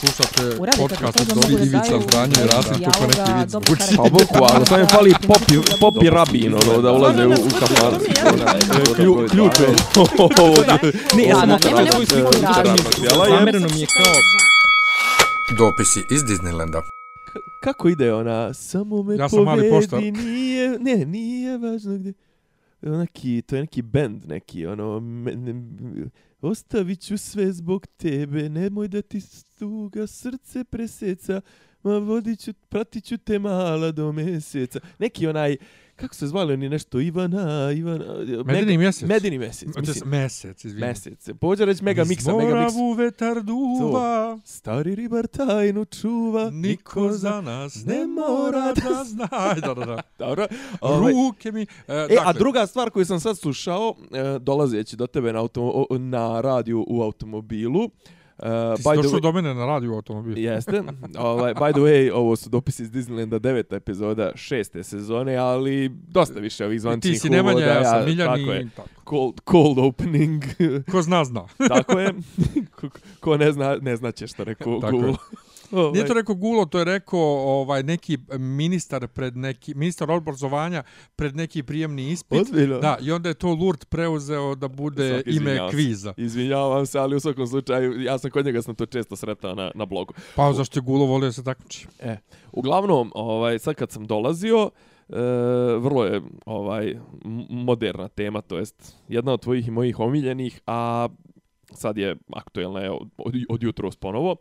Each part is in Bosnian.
Slušate podcast od Dobri Ivica daju Zdanje i Rasim neki vic. dobro Uči. Pa boku, ali samo je fali popi, popi rabin, ono, da ulaze u, u. Klju- Ključ je. Ne, ja sam svoju sliku. Zamereno mi je kao... Dopisi iz Disneylanda. Kako ide ona? Samo me Ja sam povedi, nije, ne, nije važno gdje. Neki, to je neki band, neki, ono, me, ne, ostavit ću sve zbog tebe, nemoj da ti stuga srce preseca, ma vodit ću, pratit ću te mala do meseca. Neki onaj, kako se zvali oni nešto, Ivana, Ivana... Medeni mjesec. Medeni mjesec, To je mislim. mesec, izvini. Mesec. Pođe reći mega miksa, mega Iz miks. moravu vetar duva, Stari ribar tajnu čuva, niko za nas ne mora da zna. Aj, Da, da, da. Dobro. Ovaj, Ruke mi... E, E, a druga stvar koju sam sad slušao, e, dolazeći do tebe na, automo, o- na radiju u automobilu, e, Ti si došao way, do mene na radiju automobil. Jeste. Ovaj, by the way, ovo su dopisi iz Disneylanda, deveta epizoda šeste sezone, ali dosta više ovih zvančnih ti si Nemanja, uvoda, ja sam Miljan tako je. i tako. Cold, cold opening. Ko zna, zna. tako je. Ko, ko ne zna, ne zna će što rekao je. Google. Ovaj, Nije to rekao Gulo, to je rekao ovaj neki ministar pred neki ministar obrazovanja pred neki prijemni ispit. Ozbiljno? Da, i onda je to Lurt preuzeo da bude Svaki ime izvinjavam se. kviza. Izvinjavam se, ali u svakom slučaju, ja sam kod njega sam to često sretao na, na blogu. Pa zašto je Gulo volio da se takmiči? E, uglavnom, ovaj, sad kad sam dolazio, e, vrlo je ovaj moderna tema, to jest jedna od tvojih i mojih omiljenih, a sad je aktuelna je od, od, od jutros ponovo.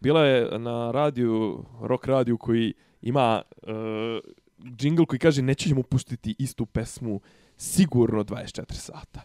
Bila je na radiju, rock radiju koji ima uh, džingl koji kaže nećemo pustiti istu pesmu sigurno 24 sata.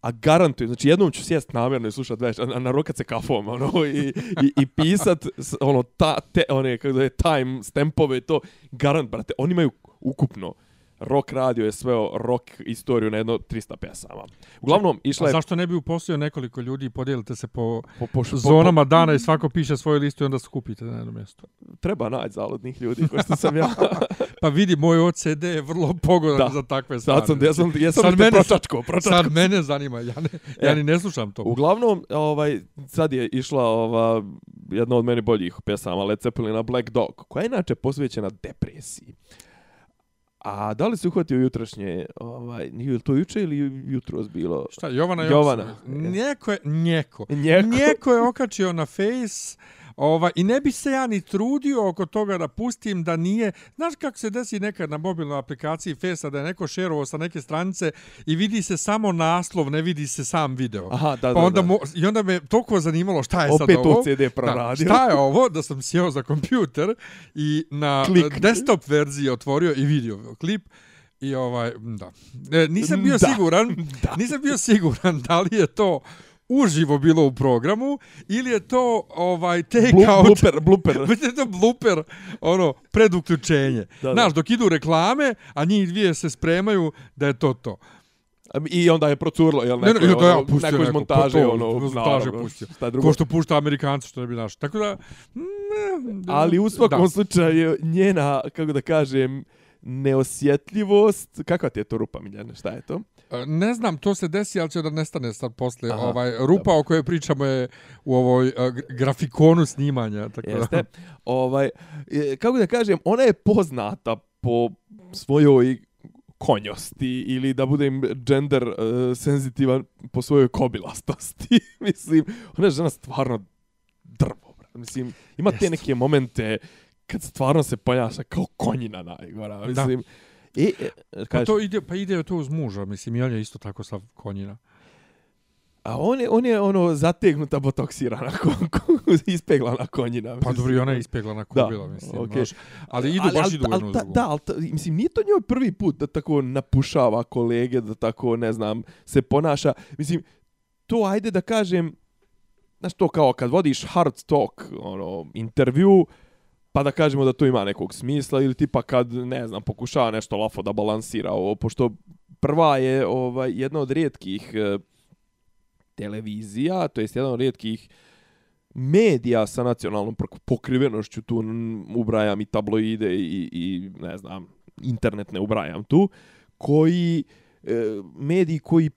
A garantujem, znači jednom ću sjest namjerno i slušat već, a narokat se kafom, ono, i, i, i pisat, ono, ta, te, one, kako da je, time stempove, i to, garant, brate, oni imaju ukupno, rock radio je sveo rock istoriju na jedno 300 pesama. Uglavnom, išla A je zašto ne bi uposlio nekoliko ljudi i podijelite se po po, po, po, zonama dana i svako piše svoju listu i onda skupite na jedno mjesto? treba naći zaludnih ljudi, ko što sam ja. Pa vidi, moj OCD je vrlo pogodan Da. za takve stvari. Sad sam, ja sam, ja sam Sad mene- pročačko, pročačko. Sad mene zanima, ja, ne, ja E. ni ne slušam to. Uglavnom, ovaj, sad je išla ova, jedna od meni boljih pesama Led Zeppelina Black Dog, koja je inače posvećena depresiji. A da li se uhvatio jutrašnje, ovaj, nije li to juče ili jutros bilo? Šta, Jovana Jovana. Jovana. Njeko je, njeko. Njeko. Njeko je okačio na face Ova, I ne bi se ja ni trudio oko toga da pustim da nije... Znaš kako se desi nekad na mobilnoj aplikaciji Face-a da je neko šerovo sa neke stranice i vidi se samo naslov, ne vidi se sam video. Aha, da, pa da, onda da. Mo, I onda me toliko zanimalo šta je Opet sad ovo. OCD proradio. Da, šta je ovo? Da sam sjeo za kompjuter i na Klik. desktop verziji otvorio i vidio klip. I ovaj, da. E, nisam bio Da. siguran, Da. nisam bio siguran da li je to uživo bilo u programu ili je to ovaj take Blu, out blooper, blooper. Je to blooper, ono, pred uključenje. Da, da. Znaš, dok idu reklame, a njih dvije se spremaju da je to to. I onda je procurlo, jel, Ne, neko, ne, je, da ja ono, pustio neko iz neko, montaže, pa to, ono, montaže naravno, pustio. Šta drugo. Ko što pušta Amerikanci, što ne bi naš. Tako da... mm, Ali u svakom da. slučaju njena, kako da kažem, neosjetljivost, kakva ti je to rupa, Miljana, šta je to? E, Ne znam, to se desi, ali će da nestane sad posle. Aha, ovaj, rupa o kojoj pričamo je u ovoj uh, grafikonu snimanja. Tako Jeste. Da. ovaj, e, kako da kažem, ona je poznata po svojoj konjosti ili da budem gender uh, senzitivan po svojoj kobilastosti. Mislim, ona je žena stvarno drvo. brate. Mislim, ima te Jeste. neke momente kad stvarno se ponaša kao konjina najgora. Mislim, I, e, Pa, to ide, pa ide to uz muža, mislim, i on je isto tako sav konjina. a on je, on je ono zategnuta botoksirana, ispeglana konjina. Pa mislim. dobro, i ona je ispeglana Da, kubila, mislim. okej. znaš. Ali idu, baš idu u jednu ali, ta-. Da, ali ta, mislim, nije to njoj prvi put da tako napušava kolege, da tako, ne znam, se ponaša. Mislim, to ajde da kažem, znaš to kao kad vodiš hard talk, ono, intervju, pa da kažemo da to ima nekog smisla, ili tipa kad, ne znam, pokušava nešto lafo da balansira ovo, pošto prva je ovaj, jedna od rijetkih e, televizija, to jest jedan od rijetkih medija sa nacionalnom pokrivenošću, tu ubrajam i tabloide i, i ne znam, internet ne ubrajam tu, koji, e, mediji koji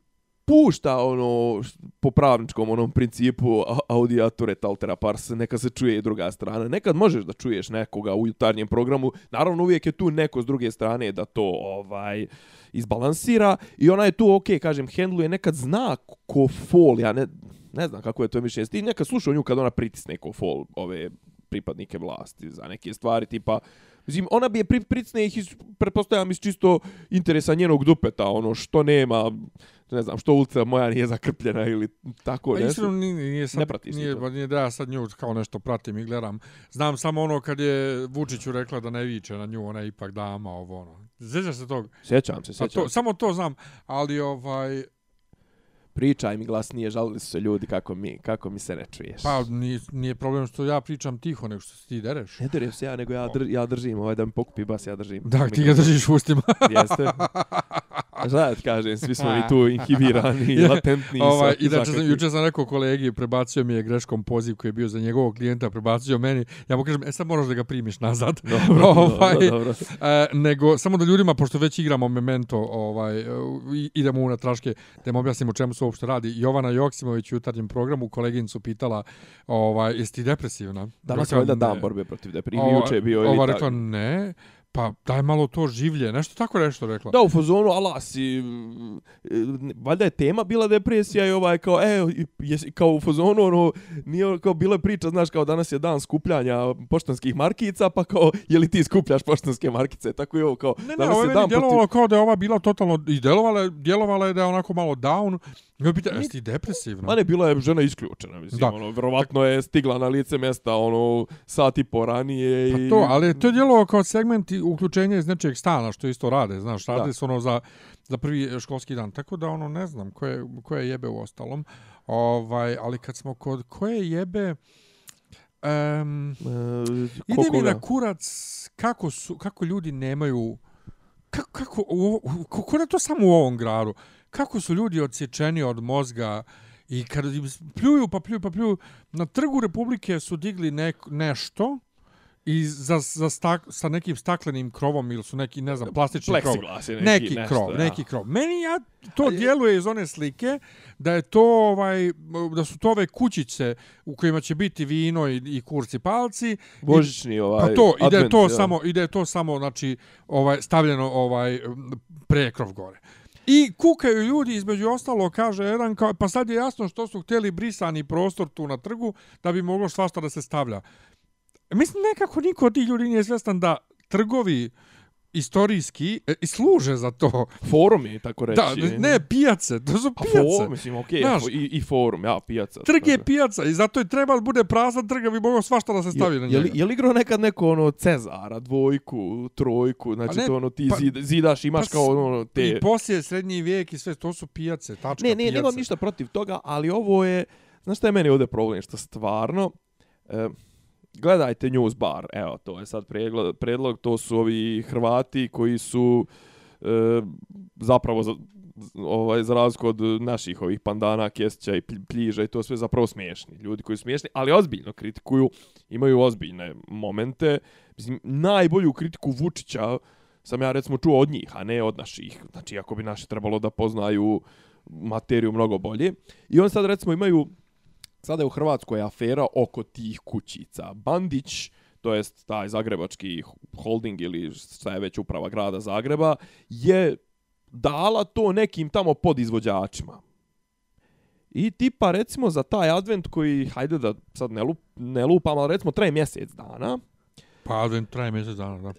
pušta ono po pravničkom onom principu a- altera pars, neka se čuje i druga strana. Nekad možeš da čuješ nekoga u jutarnjem programu, naravno uvijek je tu neko s druge strane da to ovaj izbalansira i ona je tu ok, kažem, hendluje nekad zna ko fol, ja ne, ne znam kako je to mišljenje. Ti nekad slušao nju kad ona pritisne ko fol ove pripadnike vlasti za neke stvari, tipa, Mislim, ona bi je pri, pricne ih iz, pretpostavljam, iz čisto interesa njenog dupeta, ono, što nema, ne znam, što ulica moja nije zakrpljena ili tako, Pa ne iskreno nije, nije sad, Ne pratiš ti nije, to? pa nije da ja sad nju kao nešto pratim i gledam. Znam samo ono kad je Vučiću rekla da ne viče na nju, ona je ipak dama, ovo ono. Sjećaš se tog? Sjećam se, A sjećam to, se. samo to znam, ali ovaj, Pričaj mi glasnije, žalili su se ljudi kako mi, kako mi se ne čuješ. pa nije, nije problem što ja pričam tiho, nego što se ti dereš. Ne derem se ja, nego ja, dr, ja držim, ovaj da mi pokupi bas, ja držim. Da, ti ga držiš u ustima. Jeste. Šta da ti kažem, svi smo mi tu inhibirani, i latentni. ovaj, svaki- inače, sam, juče sam rekao kolegi, prebacio mi je greškom poziv koji je bio za njegovog klijenta, prebacio meni. Ja mu kažem, e sad moraš da ga primiš nazad. Dobro, Ovaj, dobro, dobro. E, nego, samo da ljudima, pošto već igramo Memento, ovaj, e, i- idemo u natraške, da im objasnimo o čemu se uopšte radi. Jovana Joksimović u jutarnjem programu koleginicu pitala, ovaj, jesi ti depresivna? Danas je valjda "Ne." dan borbe protiv depresije. Ova- Juče je bio Ova ili rekla, ne, pa daj malo to življe, nešto tako nešto rekla. Da, u fazonu, ala si, mm, valjda je tema bila depresija i ovaj kao, e, jesi, kao u fazonu, ono, nije kao bila priča, znaš, kao danas je dan skupljanja poštanskih markica, pa kao, je li ti skupljaš poštanske markice, tako je ovo, kao, Ne, ne, danas ovo je je dan djelovalo kao da je ova bila totalno, i djelovala, je- djelovala je da je onako malo down. On pita, jesi ti depresivna? Ma ne, bila je žena isključena, mislim, Da. ono, verovatno je stigla na lice mjesta, ono, sat i po ranije Pa i... to, ali to je djelovalo kao segment uključenja iz nečeg stana, što isto rade, znaš, rade su ono za, za prvi školski dan. Tako da, ono, ne znam, koje, koje jebe u ostalom. Ovaj, ali kad smo kod koje jebe... Um, E, ide mi na kurac kako, su, kako ljudi nemaju... Kako, kako, u, u, ko da to samo u ovom gradu? Kako su ljudi odsječeni od mozga i kad im pljuju pa pljuju pa pljuju, na trgu Republike su digli nek, nešto i za, za stak, sa nekim staklenim krovom ili su neki, ne znam, plastični krov. Plexiglas je neki, Neki, nešto, krov, ja. neki krov. Meni ja, to djeluje iz one slike da je to ovaj da su to ove kućice u kojima će biti vino i, i kurci palci Božićni ovaj pa to ide advent, to ja. samo ide to samo znači ovaj stavljeno ovaj m, prekrov gore. I kukaju ljudi između ostalo kaže jedan kao pa sad je jasno što su htjeli brisani prostor tu na trgu da bi moglo svašta da se stavlja. Mislim nekako niko od tih ljudi nije svjestan da trgovi istorijski e, i služe za to. Forumi, tako reći. Da, ne pijace, to su A pijace. for, mislim, okej, Znaš, i, i forum, ja, pijaca. Trg je pijaca i zato je treba da bude prazan trg bi moglo svašta da se stavi na je, njega. je, li, je li igrao nekad neko ono Cezara, dvojku, trojku, znači ne, to ono ti pa- zid, zidaš, imaš pa kao ono te... I poslije srednji vijek i sve, to su pijace, tačka Ne, ne, pijace. nemam ništa protiv toga, ali ovo je, znaš šta je meni ovdje problem, što stvarno, e, gledajte News Bar, evo, to je sad predlog, predlog to su ovi Hrvati koji su e, zapravo za, ovaj, za razliku od naših ovih pandana, Kesića i pljiža i to sve zapravo smiješni. Ljudi koji su smiješni, ali ozbiljno kritikuju, imaju ozbiljne momente. Mislim, najbolju kritiku Vučića sam ja recimo čuo od njih, a ne od naših. Znači, ako bi naši trebalo da poznaju materiju mnogo bolje. I on sad recimo imaju, sada je u Hrvatskoj afera oko tih kućica. Bandić, to jest taj zagrebački holding ili šta je već uprava grada Zagreba, je dala to nekim tamo podizvođačima. I tipa recimo za taj advent koji, hajde da sad ne, lup, ne lupam, ali recimo traje mjesec dana, Pa advent traje mjesec dana, da. e,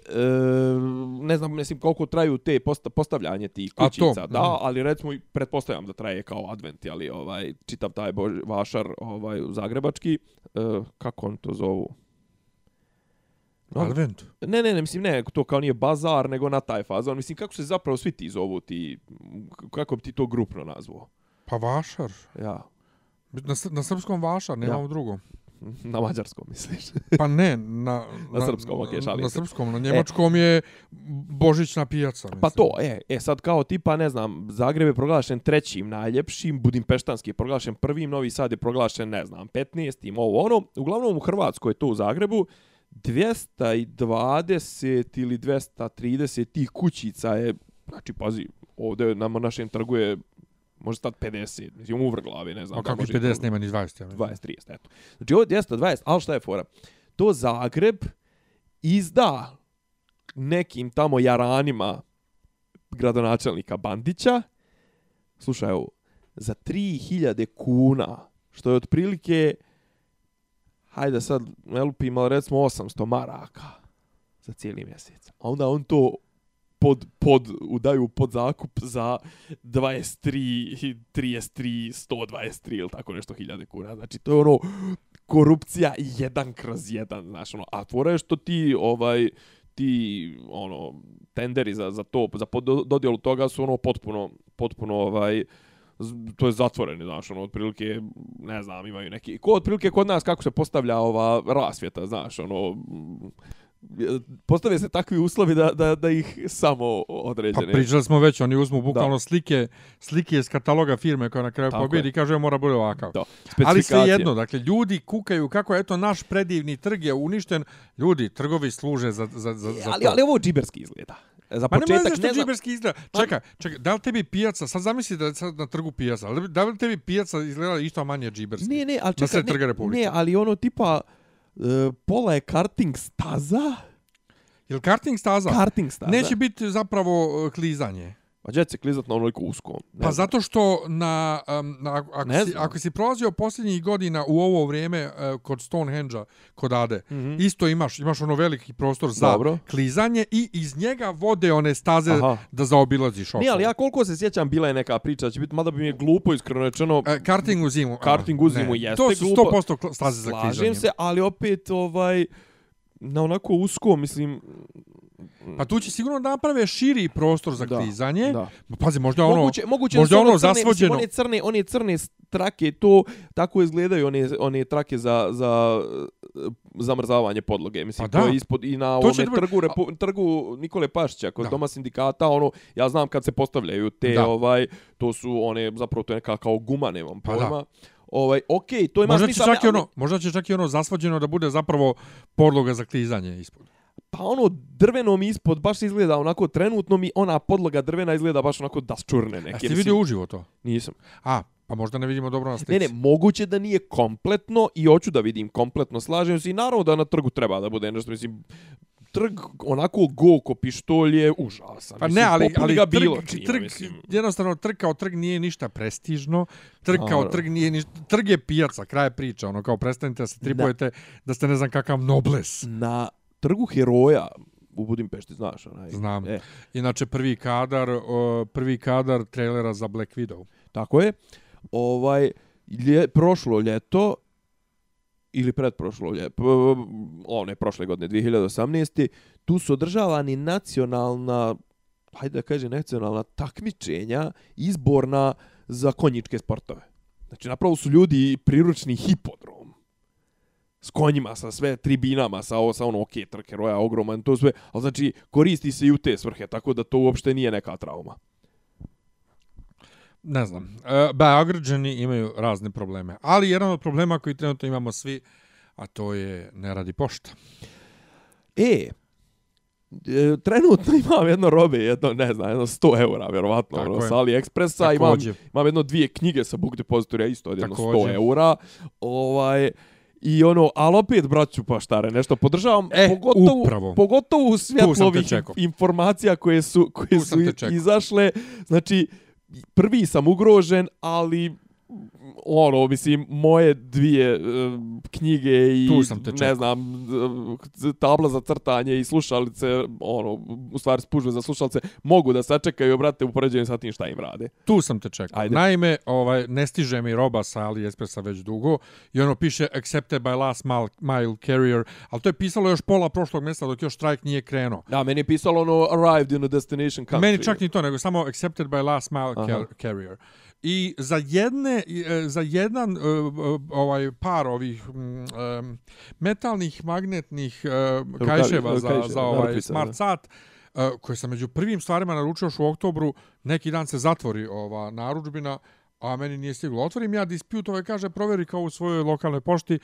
ne znam mislim koliko traju te posta, postavljanje tih kućica, da, mhm. ali recimo pretpostavljam da traje kao advent, ali ovaj čitav taj bož, vašar ovaj zagrebački, e, kako on to zovu? No, Advent. ne, ne, ne, mislim, ne, to kao nije bazar, nego na taj fazon. Mislim, kako se zapravo svi ti zovu, ti, kako bi ti to grupno nazvao? Pa vašar. Ja, Na, na srpskom vašar, nemamo Ja. drugo. Na mađarskom, misliš? Pa ne, na, Na srpskom, okej, šalim Na se. srpskom, na njemačkom je božićna pijaca. Mislim. Pa to, e, e, sad kao tipa, ne znam, Zagreb je proglašen trećim najljepšim, Budimpeštanski je proglašen prvim, Novi Sad je proglašen, ne znam, 15. ovo ono. Uglavnom u Hrvatskoj, to u Zagrebu, 220 ili 230 tih kućica je, znači, pazi, ovdje na našem trgu je Može stati 50, mislim, u glavi, ne znam. A kako može 50 nema ni 20, ja mislim. 20, 30, eto. Znači ovo je 220, ali šta je fora? To Zagreb izda nekim tamo jaranima gradonačelnika Bandića, slušaj ovo, za 3000 kuna, što je otprilike, hajde sad, ne lupim, ali recimo 800 maraka za cijeli mjesec. A onda on to pod, pod, udaju pod zakup za 23, 33, 123 ili tako nešto hiljade kuna. Znači, to je ono korupcija jedan kroz jedan, znaš, ono, a tvore je što ti, ovaj, ti, ono, tenderi za, za to, za pod, dodjelu toga su ono potpuno, potpuno, ovaj, to je zatvoreni, znaš, ono, otprilike, ne znam, imaju neki, ko otprilike kod nas kako se postavlja ova rasvjeta, znaš, ono, postave se takvi uslovi da, da, da ih samo Pa određene. pričali smo već, oni uzmu bukvalno slike, slike iz kataloga firme koja na kraju Tako pobjedi i kaže mora bude ovakav. Da, Ali sve jedno, dakle, ljudi kukaju kako eto naš predivni trg je uništen. Ljudi, trgovi služe za, za, za, za ali, to. ali ovo džiberski izgleda. Za Pa nema početak, što ne znam, džiberski izgleda. Čekaj, čekaj, da li tebi pijaca, sad zamisli da je sad na trgu pijaca, da li tebi pijaca izgleda isto manje džiberski? Ne, ne, ali čekaj, ne, ne, ali ono tipa uh, pola je karting staza, Jel karting staza? karting staza. Neće biti zapravo uh, klizanje. Pa gdje će se klizat na onoliko usko? Ne Pa znam. zato što na, um, na ako, Ne si, znam. ako si prolazio posljednjih godina u ovo vrijeme uh, kod Stonehenge-a, kod Ade, Mhm. isto imaš, imaš ono veliki prostor za Dobro. klizanje i iz njega vode one staze Aha. da zaobilaziš okolo. Ne, ali ja koliko se sjećam, bila je neka priča, da će biti, mada bi mi je glupo iskreno rečeno, E, karting u zimu. a, Karting u zimu ne. jeste To su glupo. 100% kl- staze za klizanje. slažem se, ali opet ovaj, na onako usko, mislim, Pa tu će sigurno da naprave širi prostor za Da, klizanje. da. Pazi, možda ono... moguće, moguće možda da ono crne, zasvođeno. Mislim, one crne, one crne trake, to tako izgledaju one, one trake za, za eh, zamrzavanje podloge. Mislim, Pa to da. je ispod i na ovome da bude- trgu, Repu, trgu Nikole Pašića, kod Da. doma sindikata, ono, ja znam kad se postavljaju te, Da. ovaj, to su one, zapravo to je neka kao guma, nemam Pa da. pojma. Ovaj, okej, to ima Možda će, smisla, čak i ono, možda će čak i ono zasvođeno da bude zapravo podloga za klizanje ispod. Pa ono drveno mi ispod baš izgleda onako trenutno mi ona podloga drvena izgleda baš onako dasčurne A neke. ste Mislim, vidio uživo to? Nisam. A, pa možda ne vidimo dobro na slici. Ne, ne, moguće da nije kompletno i hoću da vidim kompletno, slažem se i naravno da na trgu treba da bude nešto, mislim, trg onako go ko pištolj je užasan. Pa mislim, ne, ali, ali ga trg, bilo čime, trg, mislim. jednostavno trg kao trg nije ništa prestižno, trg kao trg nije ništa, trg je pijaca, kraj priča, ono kao prestanite da se tripujete da ste ne znam kakav nobles. Na trgu heroja u Budimpešti, znaš, onaj. Znam. E, Inače prvi kadar, o, prvi kadar trailera za Black Widow. tako je. Ovaj, lje, prošlo ljeto, ili predprošlo ljeto, one prošle godine, 2018. Tu su održavani nacionalna, hajde da kažem, nacionalna takmičenja izborna za konjičke sportove. Znači, napravo su ljudi priručni hipodrom. S konjima, sa sve tribinama, sa, ovo, sa ono, ok, trke, roja, ogroman, to sve, ali znači, koristi se i u te svrhe, tako da to uopšte nije neka trauma. Ne znam. E, Beograđani imaju razne probleme. Ali jedan od problema koji trenutno imamo svi, a to je ne radi pošta. E, e, trenutno imam jedno robe, jedno, ne znam, jedno 100 eura, vjerovatno, Tako ono, je. sa AliExpressa, imam, imam jedno dvije knjige sa book depozitorija, isto od jedno 100 Takođe. eura, ovaj, I ono, ali opet, braću paštare, nešto podržavam, E, pogotovo, upravo. pogotovo u Tu svjetlu sam te ovih čekao. informacija koje su, koje Tu su izašle. Znači, prvi sam ugrožen, ali ono, mislim, moje dvije uh, knjige i, ne znam, uh, tabla za crtanje i slušalice, ono, u stvari spužve za slušalice, mogu da sačekaju, brate, u poređenju sa tim šta im rade. Tu sam te čekao. Ajde. Naime, ovaj, ne stiže mi roba sa AliExpressa već dugo i ono piše accepted by last mile, mile carrier, ali to je pisalo još pola prošlog mjeseca dok još štrajk nije krenuo. Da, meni je pisalo ono, arrived in a destination country. Meni čak ni to, nego samo accepted by last mile Aha. car carrier. I za jedne e, za jedan e, e, ovaj par ovih em, metalnih magnetnih e, kajševa za, za ovaj smart sat e, koje sam među prvim stvarima naručio još u oktobru, neki dan se zatvori ova narudžbina, a meni nije stiglo. Otvorim ja dispute, ovaj kaže, proveri kao u svojoj lokalnoj pošti,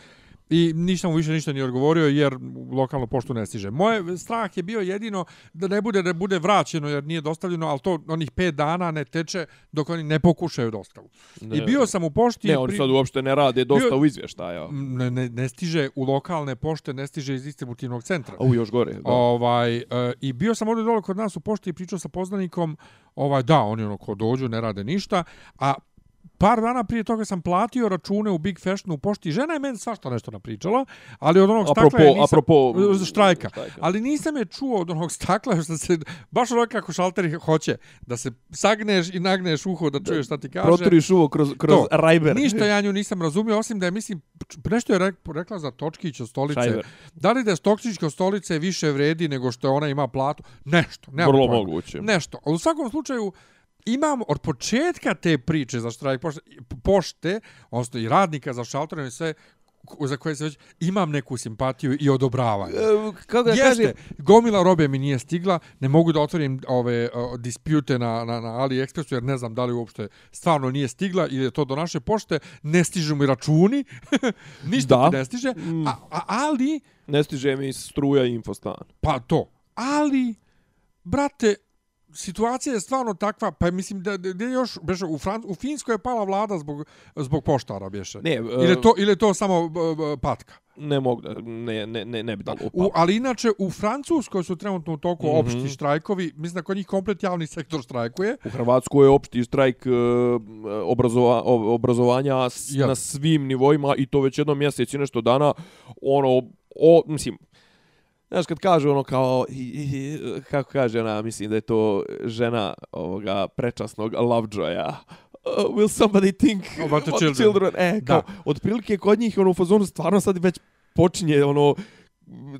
I ništa mu više ništa nije odgovorio jer u lokalnu poštu ne stiže. Moje strah je bio jedino da ne bude da bude vraćeno jer nije dostavljeno, ali to onih pet dana ne teče dok oni ne pokušaju dostavu. Ne, I bio sam u pošti... Ne, oni sad uopšte ne rade dosta bio- izvještaja. ne, ne, ne stiže u lokalne pošte, ne stiže iz distributivnog centra. A u još gore. Da. Ovaj, e, I bio sam ovdje dole kod nas u pošti i pričao sa poznanikom, ovaj, da, oni ono ko dođu, ne rade ništa, a par dana prije toga sam platio račune u Big Fashionu u pošti. Žena je meni svašta nešto napričala, ali od onog Apropo, stakla je nisam... apropo štrajka. štrajka. Ali nisam je čuo od onog stakla što se, baš ono kako šalteri hoće, da se sagneš i nagneš uho da čuješ šta ti kaže. Proturiš uvo kroz, kroz To. rajber. Ništa ja nju nisam razumio, osim da je, mislim, nešto je rek- rekla za Točkić od stolice. Šajber. Da li da je Točkić od stolice više vredi nego što ona ima platu? Nešto. Vrlo moguće. Nešto. Ali u svakom slučaju, imam od početka te priče za štrajk pošte, pošte odnosno i radnika za šalterom i sve, za koje se već imam neku simpatiju i odobravanje. E, Kako da Jeste, kažem, gomila robe mi nije stigla, ne mogu da otvorim ove o, dispute na, na, na AliExpressu jer ne znam da li uopšte stvarno nije stigla ili je to do naše pošte, ne stižu mi računi, ništa Da. ne stiže, a, a, ali, ne stiže mi struja i infostan. pa to, ali, brate, situacija je stvarno takva, pa mislim da, da, da je još, beše, u, Fran, u Finskoj je pala vlada zbog, zbog poštara, beše. Ne, e, Ili je to, ili to samo b, patka? ne mogu ne, ne, ne, ne bi da U, ali inače, u Francuskoj su trenutno u toku mm. -hmm. opšti štrajkovi. Mislim da kod njih komplet javni sektor štrajkuje. U Hrvatskoj je opšti štrajk e, obrazova, obrazovanja s, Ja. na svim nivoima i to već jedno mjesec i nešto dana. Ono, o, mislim, Znaš, kad kaže ono kao, i, i, kako kaže ona, mislim da je to žena ovoga prečasnog Lovejoya, uh, will somebody think About the children. E, Da. kao, otprilike kod njih ono u fazonu stvarno sad već počinje ono,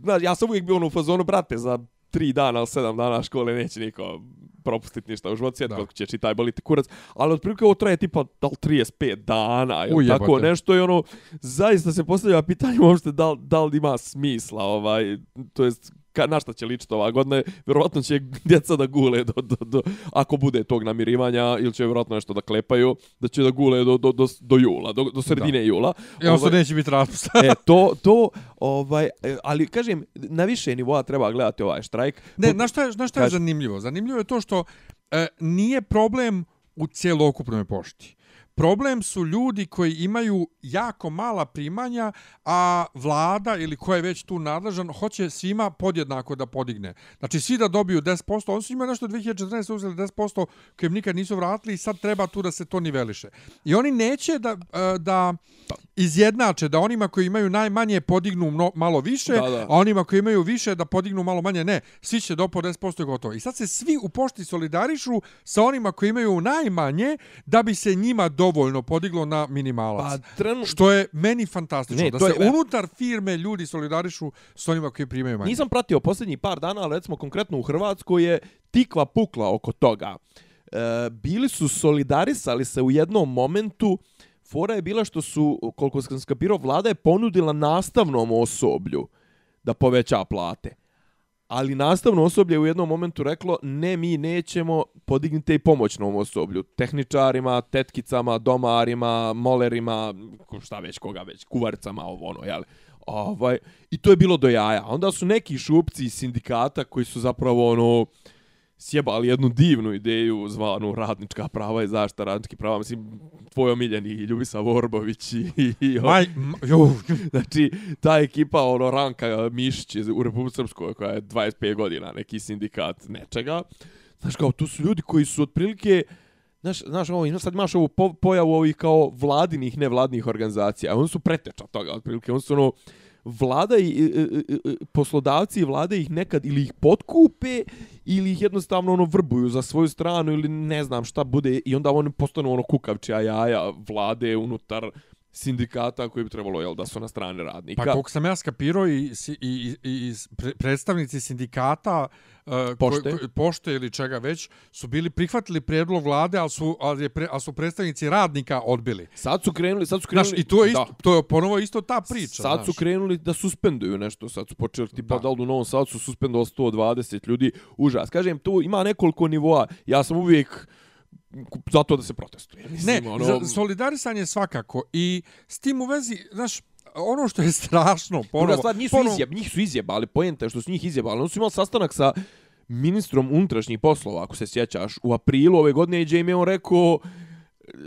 znaš, ja sam uvijek bio ono u fazonu, brate, za tri dana ili sedam dana škole neće niko propustiti ništa u život, sjet Da. koliko će čitaj boliti kurac, ali otprilike ovo traje tipa da li 35 dana ili tako nešto i ono, zaista se postavlja pitanje uopšte da, li- da li ima smisla, ovaj, to jest ka, na šta će ličiti ova godina, vjerovatno će djeca da gule do, do, do, ako bude tog namirivanja, ili će vjerovatno nešto da klepaju, da će da gule do, do, do, do jula, do, do sredine jula. Ja ovaj... Ovaj, neće biti raspusta. e, to, to, ovaj, e, ali kažem, na više nivoa treba gledati ovaj štrajk. Ne, znaš šta znaš šta je Kaži. zanimljivo? Zanimljivo je to što e, nije problem u cijelokupnoj pošti. Problem su ljudi koji imaju jako mala primanja, a vlada ili ko je već tu nadležan hoće svima podjednako da podigne. Znači svi da dobiju 10%, oni su imali nešto 2014. uzeli 10% kojim nikad nisu vratili i sad treba tu da se to niveliše. I oni neće da, e, da pa, izjednače, da onima koji imaju najmanje podignu mno, malo više, Da, da. a onima koji imaju više da podignu malo manje. Ne, svi će do po 10% i gotovo. I sad se svi u pošti solidarišu sa onima koji imaju najmanje da bi se njima dovoljno podiglo na minimalac. Pa, trenu, Što je meni fantastično. Ne, da to se je- unutar firme ljudi solidarišu sa onima koji primaju manje. Nisam pratio posljednjih par dana, ali recimo konkretno u Hrvatskoj je tikva pukla oko toga. E, bili su solidarisali se u jednom momentu, fora je bila što su, koliko sam skapirao, vlada je ponudila nastavnom osoblju da poveća plate. Ali nastavno osoblje je u jednom momentu reklo ne, mi nećemo podignite i pomoćnom osoblju. Tehničarima, tetkicama, domarima, molerima, šta već, koga već, kuvarcama, ovo ono, jel? Ovaj, I to je bilo do jaja. Onda su neki šupci iz sindikata koji su zapravo ono sjebali jednu divnu ideju zvanu radnička prava i zaštita radničkih prava. Mislim, tvoj omiljeni Ljubisa Vorbović i, i, i Maj, m, jo, Znači, ta ekipa, ono, Ranka Mišić u Republike Srpskoj, koja je 25 godina, neki sindikat nečega. Znaš, kao, tu su ljudi koji su otprilike, znaš, znaš ovo, sad imaš ovu po, pojavu ovih kao vladinih, nevladnih organizacija. Oni su preteča toga, otprilike. Oni su, ono, vlada i, poslodavci i vlade ih nekad ili ih potkupe ili ih jednostavno ono vrbuju za svoju stranu ili ne znam šta bude i onda oni postanu ono kukavčija jaja vlade unutar sindikata koji bi trebalo jel, da su na strane radnika. Pa koliko sam ja skapirao i, i, i, i predstavnici sindikata uh, Pošte. Ko, ko, pošte ili čega već su bili prihvatili prijedlog vlade, ali su, ali, je pre, ali su predstavnici radnika odbili. Sad su krenuli, sad su krenuli... Znaš, i to je, isto, Da. to je ponovo isto ta priča. Sad su znaš. krenuli da suspenduju nešto, sad su počeli tipa Da. da u Novom Sadu su suspendovali 120 ljudi, užas. Kažem, tu ima nekoliko nivoa, ja sam uvijek zato da se protestuje. Ne, Mislim, ono, za, solidarisanje svakako i s tim u vezi, znaš, ono što je strašno, Druga ponovo, stvar, nisu ponovo- izjeb, njih su izjebali, pojenta je što su njih izjebali. Oni su imali sastanak sa ministrom unutrašnjih poslova, ako se sjećaš, u aprilu ove godine i Jamie on rekao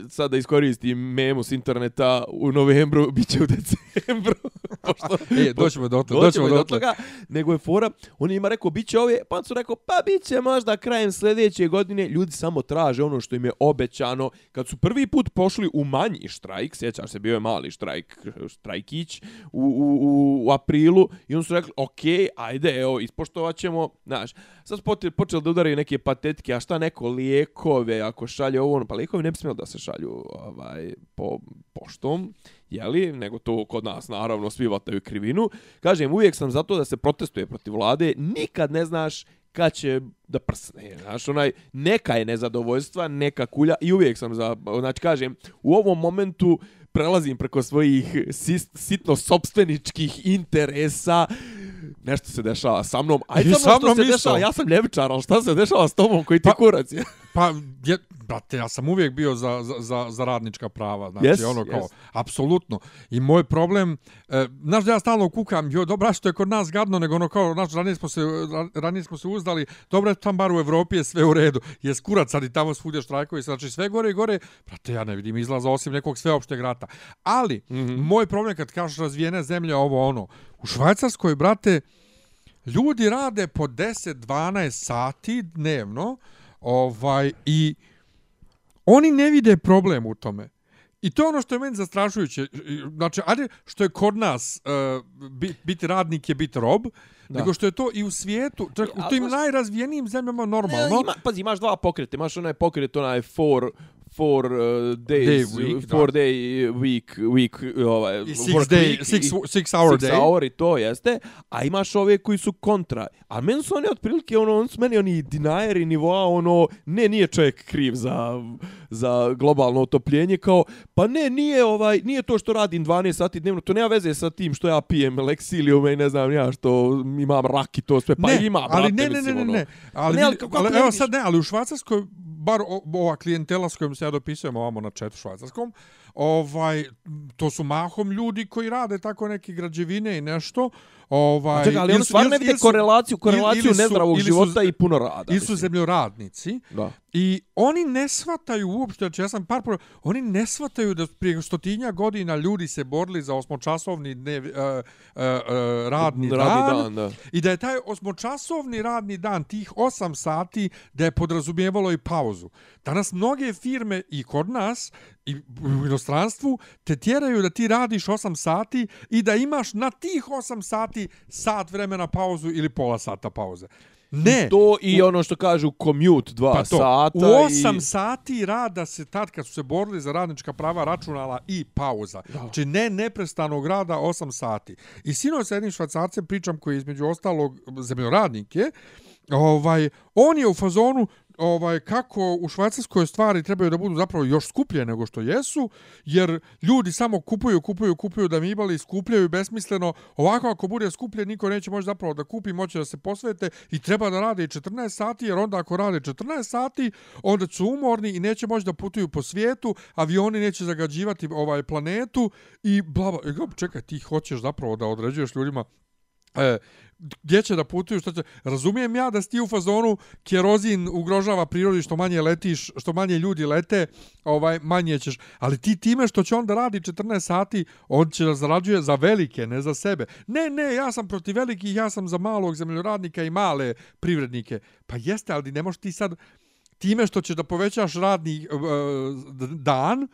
sad da iskoristim memu s interneta u novembru, bit će u decembru. Pošto, E, doćemo do toga, doćemo do toga. Nego je fora, on ima rekao, bit će ove, pa on su rekao, pa bit će možda krajem sljedeće godine. Ljudi samo traže ono što im je obećano. Kad su prvi put pošli u manji štrajk, sjećaš se, bio je mali štrajk, štrajkić, u, u, u, u aprilu, i on su rekli, ok, ajde, evo, ispoštovat ćemo, znaš, sad počeli da udaraju neke patetike, a šta neko lijekove, ako šalje ovo, ono, pa lijekovi ne bi smjeli da se šalju ovaj, po poštom, jeli, nego to kod nas naravno svi vataju krivinu. Kažem, uvijek sam zato da se protestuje protiv vlade, nikad ne znaš kad će da prsne, znaš, onaj, neka je nezadovoljstva, neka kulja i uvijek sam za, znači kažem, u ovom momentu prelazim preko svojih sis, sitno sopstveničkih interesa, nešto se dešava sa mnom, a I i sa sa mnom mnom što se isto. dešava, ja sam ljevičar, ali šta se dešava s tobom koji ti Pa- kurac je? Pa, je, brate, ja sam uvijek bio za, za, za, za radnička prava. Znači, Yes, ono kao, yes. apsolutno. I moj problem, e, znaš da ja stalno kukam, jo, dobra, što je kod nas gadno, nego ono kao, znaš, ranije smo se, ra- ranije smo se uzdali, dobro, tam bar u Evropi je sve u redu. Je skurac sad i tamo svudje štrajkovi, znači sve gore i gore, brate, ja ne vidim izlaza osim nekog sveopšteg rata. Ali, mm -hmm. moj problem kad kažeš razvijene zemlje, ovo ono, u Švajcarskoj, brate, ljudi rade po 10-12 sati dnevno, ovaj, i oni ne vide problem u tome. I to je ono što je meni zastrašujuće. Znači, ajde, što je kod nas uh, biti bit radnik je biti rob, da. nego što je to i u svijetu, čak u tim najrazvijenijim zemljama normalno. Ne, ima, pazi, imaš dva pokreta. Imaš onaj pokret, onaj four, four uh, days, Day week, four da. day week, week, ovaj, I six, work day, week six, i- six hour six day. hour i to jeste, a imaš ove koji su kontra. A meni su oni otprilike, ono, oni su meni oni dinajeri nivoa, ono, ne, nije čovjek kriv za, za globalno otopljenje, kao, pa ne, nije ovaj, nije to što radim 12 sati dnevno, to nema veze sa tim što ja pijem leksilium i ne znam ja što imam rak i to sve, pa ne, ima, ali brate, ne, ne, ne, mislim, ne, ono. ne. Ali, Ne, ali kako ali, ne evo sad ne, ali u Švajcarskoj, bar ova klijentela s kojom se ja dopisujem ovamo na četu švajcarskom, ovaj, to su mahom ljudi koji rade tako neke građevine i nešto. Ovaj, Čekaj, ali ili oni stvarno ne vide ili su- korelaciju, korelaciju ili su- nezdravog ili su- života i puno rada. Ili su mislim. zemljoradnici Da. i oni ne shvataju uopšte, znači ja sam par pro... oni ne shvataju da prije stotinja godina ljudi se borili za osmočasovni dnev, uh, uh, uh, radni, Radni dan, dan, da. i da je taj osmočasovni radni dan, tih 8 sati, da je podrazumijevalo i pauzu. Danas mnoge firme i kod nas i u inostranstvu te tjeraju da ti radiš 8 sati i da imaš na tih 8 sati sat vremena pauzu ili pola sata pauze. Ne, To i ono što kažu commute dva pa to, sata. u 8 i... sati rada se tad kad su se borili za radnička prava računala i pauza. Znači ne neprestanog rada 8 sati. I sinoć sa jednim švajcarcem pričam koji je između ostalog zemljoradnik je, ovaj, on je u fazonu ovaj kako u švajcarskoj stvari trebaju da budu zapravo još skuplje nego što jesu, jer ljudi samo kupuju, kupuju, kupuju da mi imali skupljaju besmisleno. Ovako ako bude skuplje, niko neće moći zapravo da kupi, moće da se posvete i treba da rade i 14 sati, jer onda ako rade 14 sati, onda su umorni i neće moći da putuju po svijetu, avioni neće zagađivati ovaj planetu i bla, bla. E, Čekaj, ti hoćeš zapravo da određuješ ljudima e, gdje će da putuju, što će... Razumijem ja da si ti u fazonu kerozin ugrožava prirodi što manje letiš, što manje ljudi lete, ovaj manje ćeš, ali ti time što će on da radi 14 sati, on će da zarađuje za velike, ne za sebe. Ne, ne, ja sam protiv velikih, ja sam za malog zemljoradnika i male privrednike. Pa jeste, ali ne možeš ti sad time što ćeš da povećaš radni uh, dan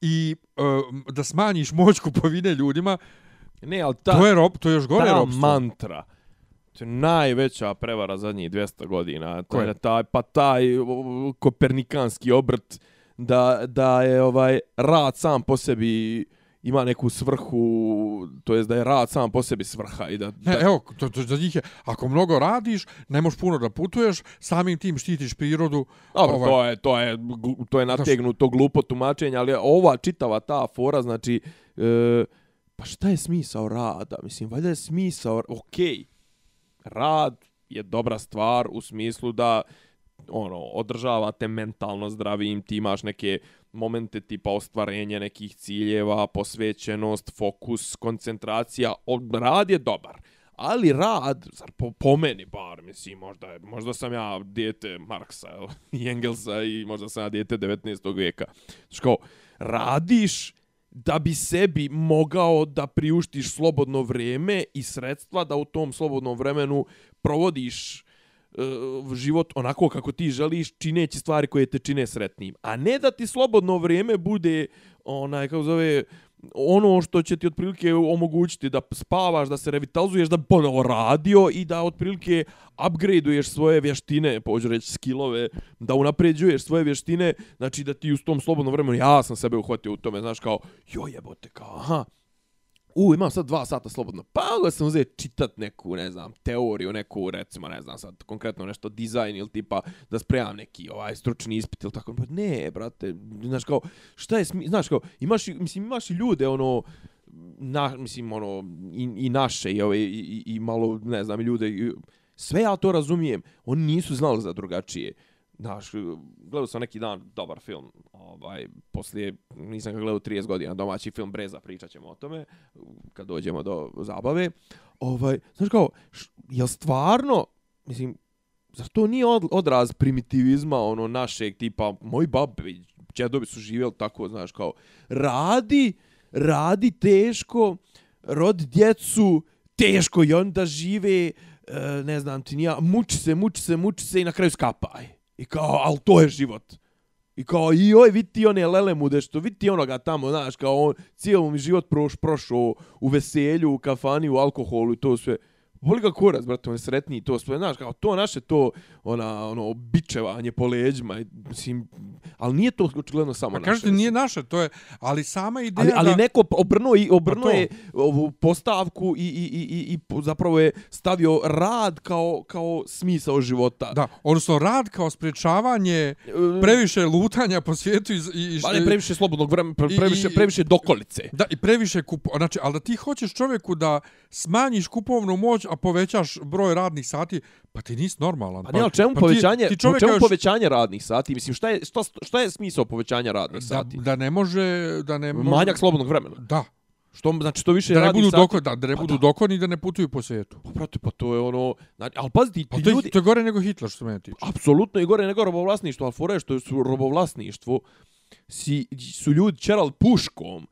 i uh, da smanjiš moć kupovine ljudima, Ne, ali ta, to je rob, to je još gore ta robstvo. mantra, to je najveća prevara zadnjih 200 godina. To je taj, pa taj o, kopernikanski obrt da, da je ovaj rad sam po sebi ima neku svrhu, to jest da je rad sam po sebi svrha i da, da Ne, evo, to, to za njih je, ako mnogo radiš, ne možeš puno da putuješ, samim tim štitiš prirodu. Dobro, ovaj, to je to je to je nategnuto glupo tumačenje, ali ova čitava ta fora, znači e, pa šta je smisao rada? Mislim, valjda je smisao, okej. Rad je dobra stvar u smislu da ono održavate mentalno zdravim, ti imaš neke momente tipa ostvarenje nekih ciljeva, posvećenost, fokus, koncentracija, rad je dobar. Ali rad, zar po, po meni bar, mislim, možda, je- možda sam ja dijete Marksa jel, i Engelsa i možda sam ja dijete 19. vijeka. Znači kao, radiš da bi sebi mogao da priuštiš slobodno vrijeme i sredstva da u tom slobodnom vremenu provodiš e, život onako kako ti želiš, čineći stvari koje te čine sretnim. A ne da ti slobodno vrijeme bude onaj, kako zove, ono što će ti otprilike omogućiti da spavaš, da se revitalizuješ, da bi ponovo radio i da otprilike upgradeuješ svoje vještine, pođu reći skillove, da unapređuješ svoje vještine, znači da ti u tom slobodnom vremenu, ja sam sebe uhvatio u tome, znaš kao, jo jebote, kao, aha, u, imam sad dva sata slobodno. Pa ga sam uzeti čitat neku, ne znam, teoriju, neku, recimo, ne znam sad, konkretno nešto dizajn ili tipa da spremam neki ovaj stručni ispit ili tako. Pa ne, brate, znaš kao, šta je, znaš kao, imaš, mislim, imaš i ljude, ono, na, mislim, ono, i, i naše, i, ove, i, i, malo, ne znam, ljude, i, sve ja to razumijem, oni nisu znali za drugačije. Znaš, gledao sam neki dan dobar film, ovaj, poslije, nisam ga gledao 30 godina, domaći film Breza, pričat ćemo o tome, kad dođemo do zabave. Ovaj, znaš kao, š, stvarno, mislim, zar to nije od, odraz primitivizma, ono, našeg tipa, moji babi, čedovi su živjeli tako, znaš, kao, radi, radi teško, rodi djecu, teško i onda žive, e, ne znam ti nija, muči se, muči se, muči se i na kraju skapaj. I kao, al to je život. I kao, i oj, vidi ti one lelemude što, vidi ti onoga tamo, znaš, kao on, cijelo mi život proš, prošao u veselju, u kafani, u alkoholu i to sve. Voli ga kurac, brate, on je sretniji, to sve, znaš, kao to naše, to, ona, ono, bičevanje po leđima, mislim, ali nije to očigledno samo Pa naše. kažete, nije naše, to je, ali sama ideja Ali, ali da... neko obrnuo, i, obrnuo Pa je ovu postavku i, i, i, i, i zapravo je stavio rad kao, kao smisao života. Da, odnosno rad kao sprečavanje E, previše lutanja po svijetu i... i, Pa ne previše slobodnog vremena, pre, previše, i- previše dokolice. Da, i previše kupo... Znači, ali da ti hoćeš čovjeku da smanjiš kupovnu moć, a povećaš broj radnih sati, pa ti nisi normalan. Pa ne, ali čemu pa povećanje, Ti, ti čemu kažeš povećanje radnih sati? Mislim, šta je, šta, šta je smisao povećanja radnih da, sati? da ne može... Da ne može, Manjak slobodnog vremena. Da, Što, znači, što više da ne radnih budu, sati... doko, da, da ne Pa budu da. dokoni da ne putuju po svijetu. Pa, brate, pa to je ono... Znači, ali pazi, ti, Pa to, ljudi... je, to je gore nego Hitler, što se mene tiče. Apsolutno i gore nego robovlasništvo, ali fora je što su robovlasništvo si, su ljudi čerali puškom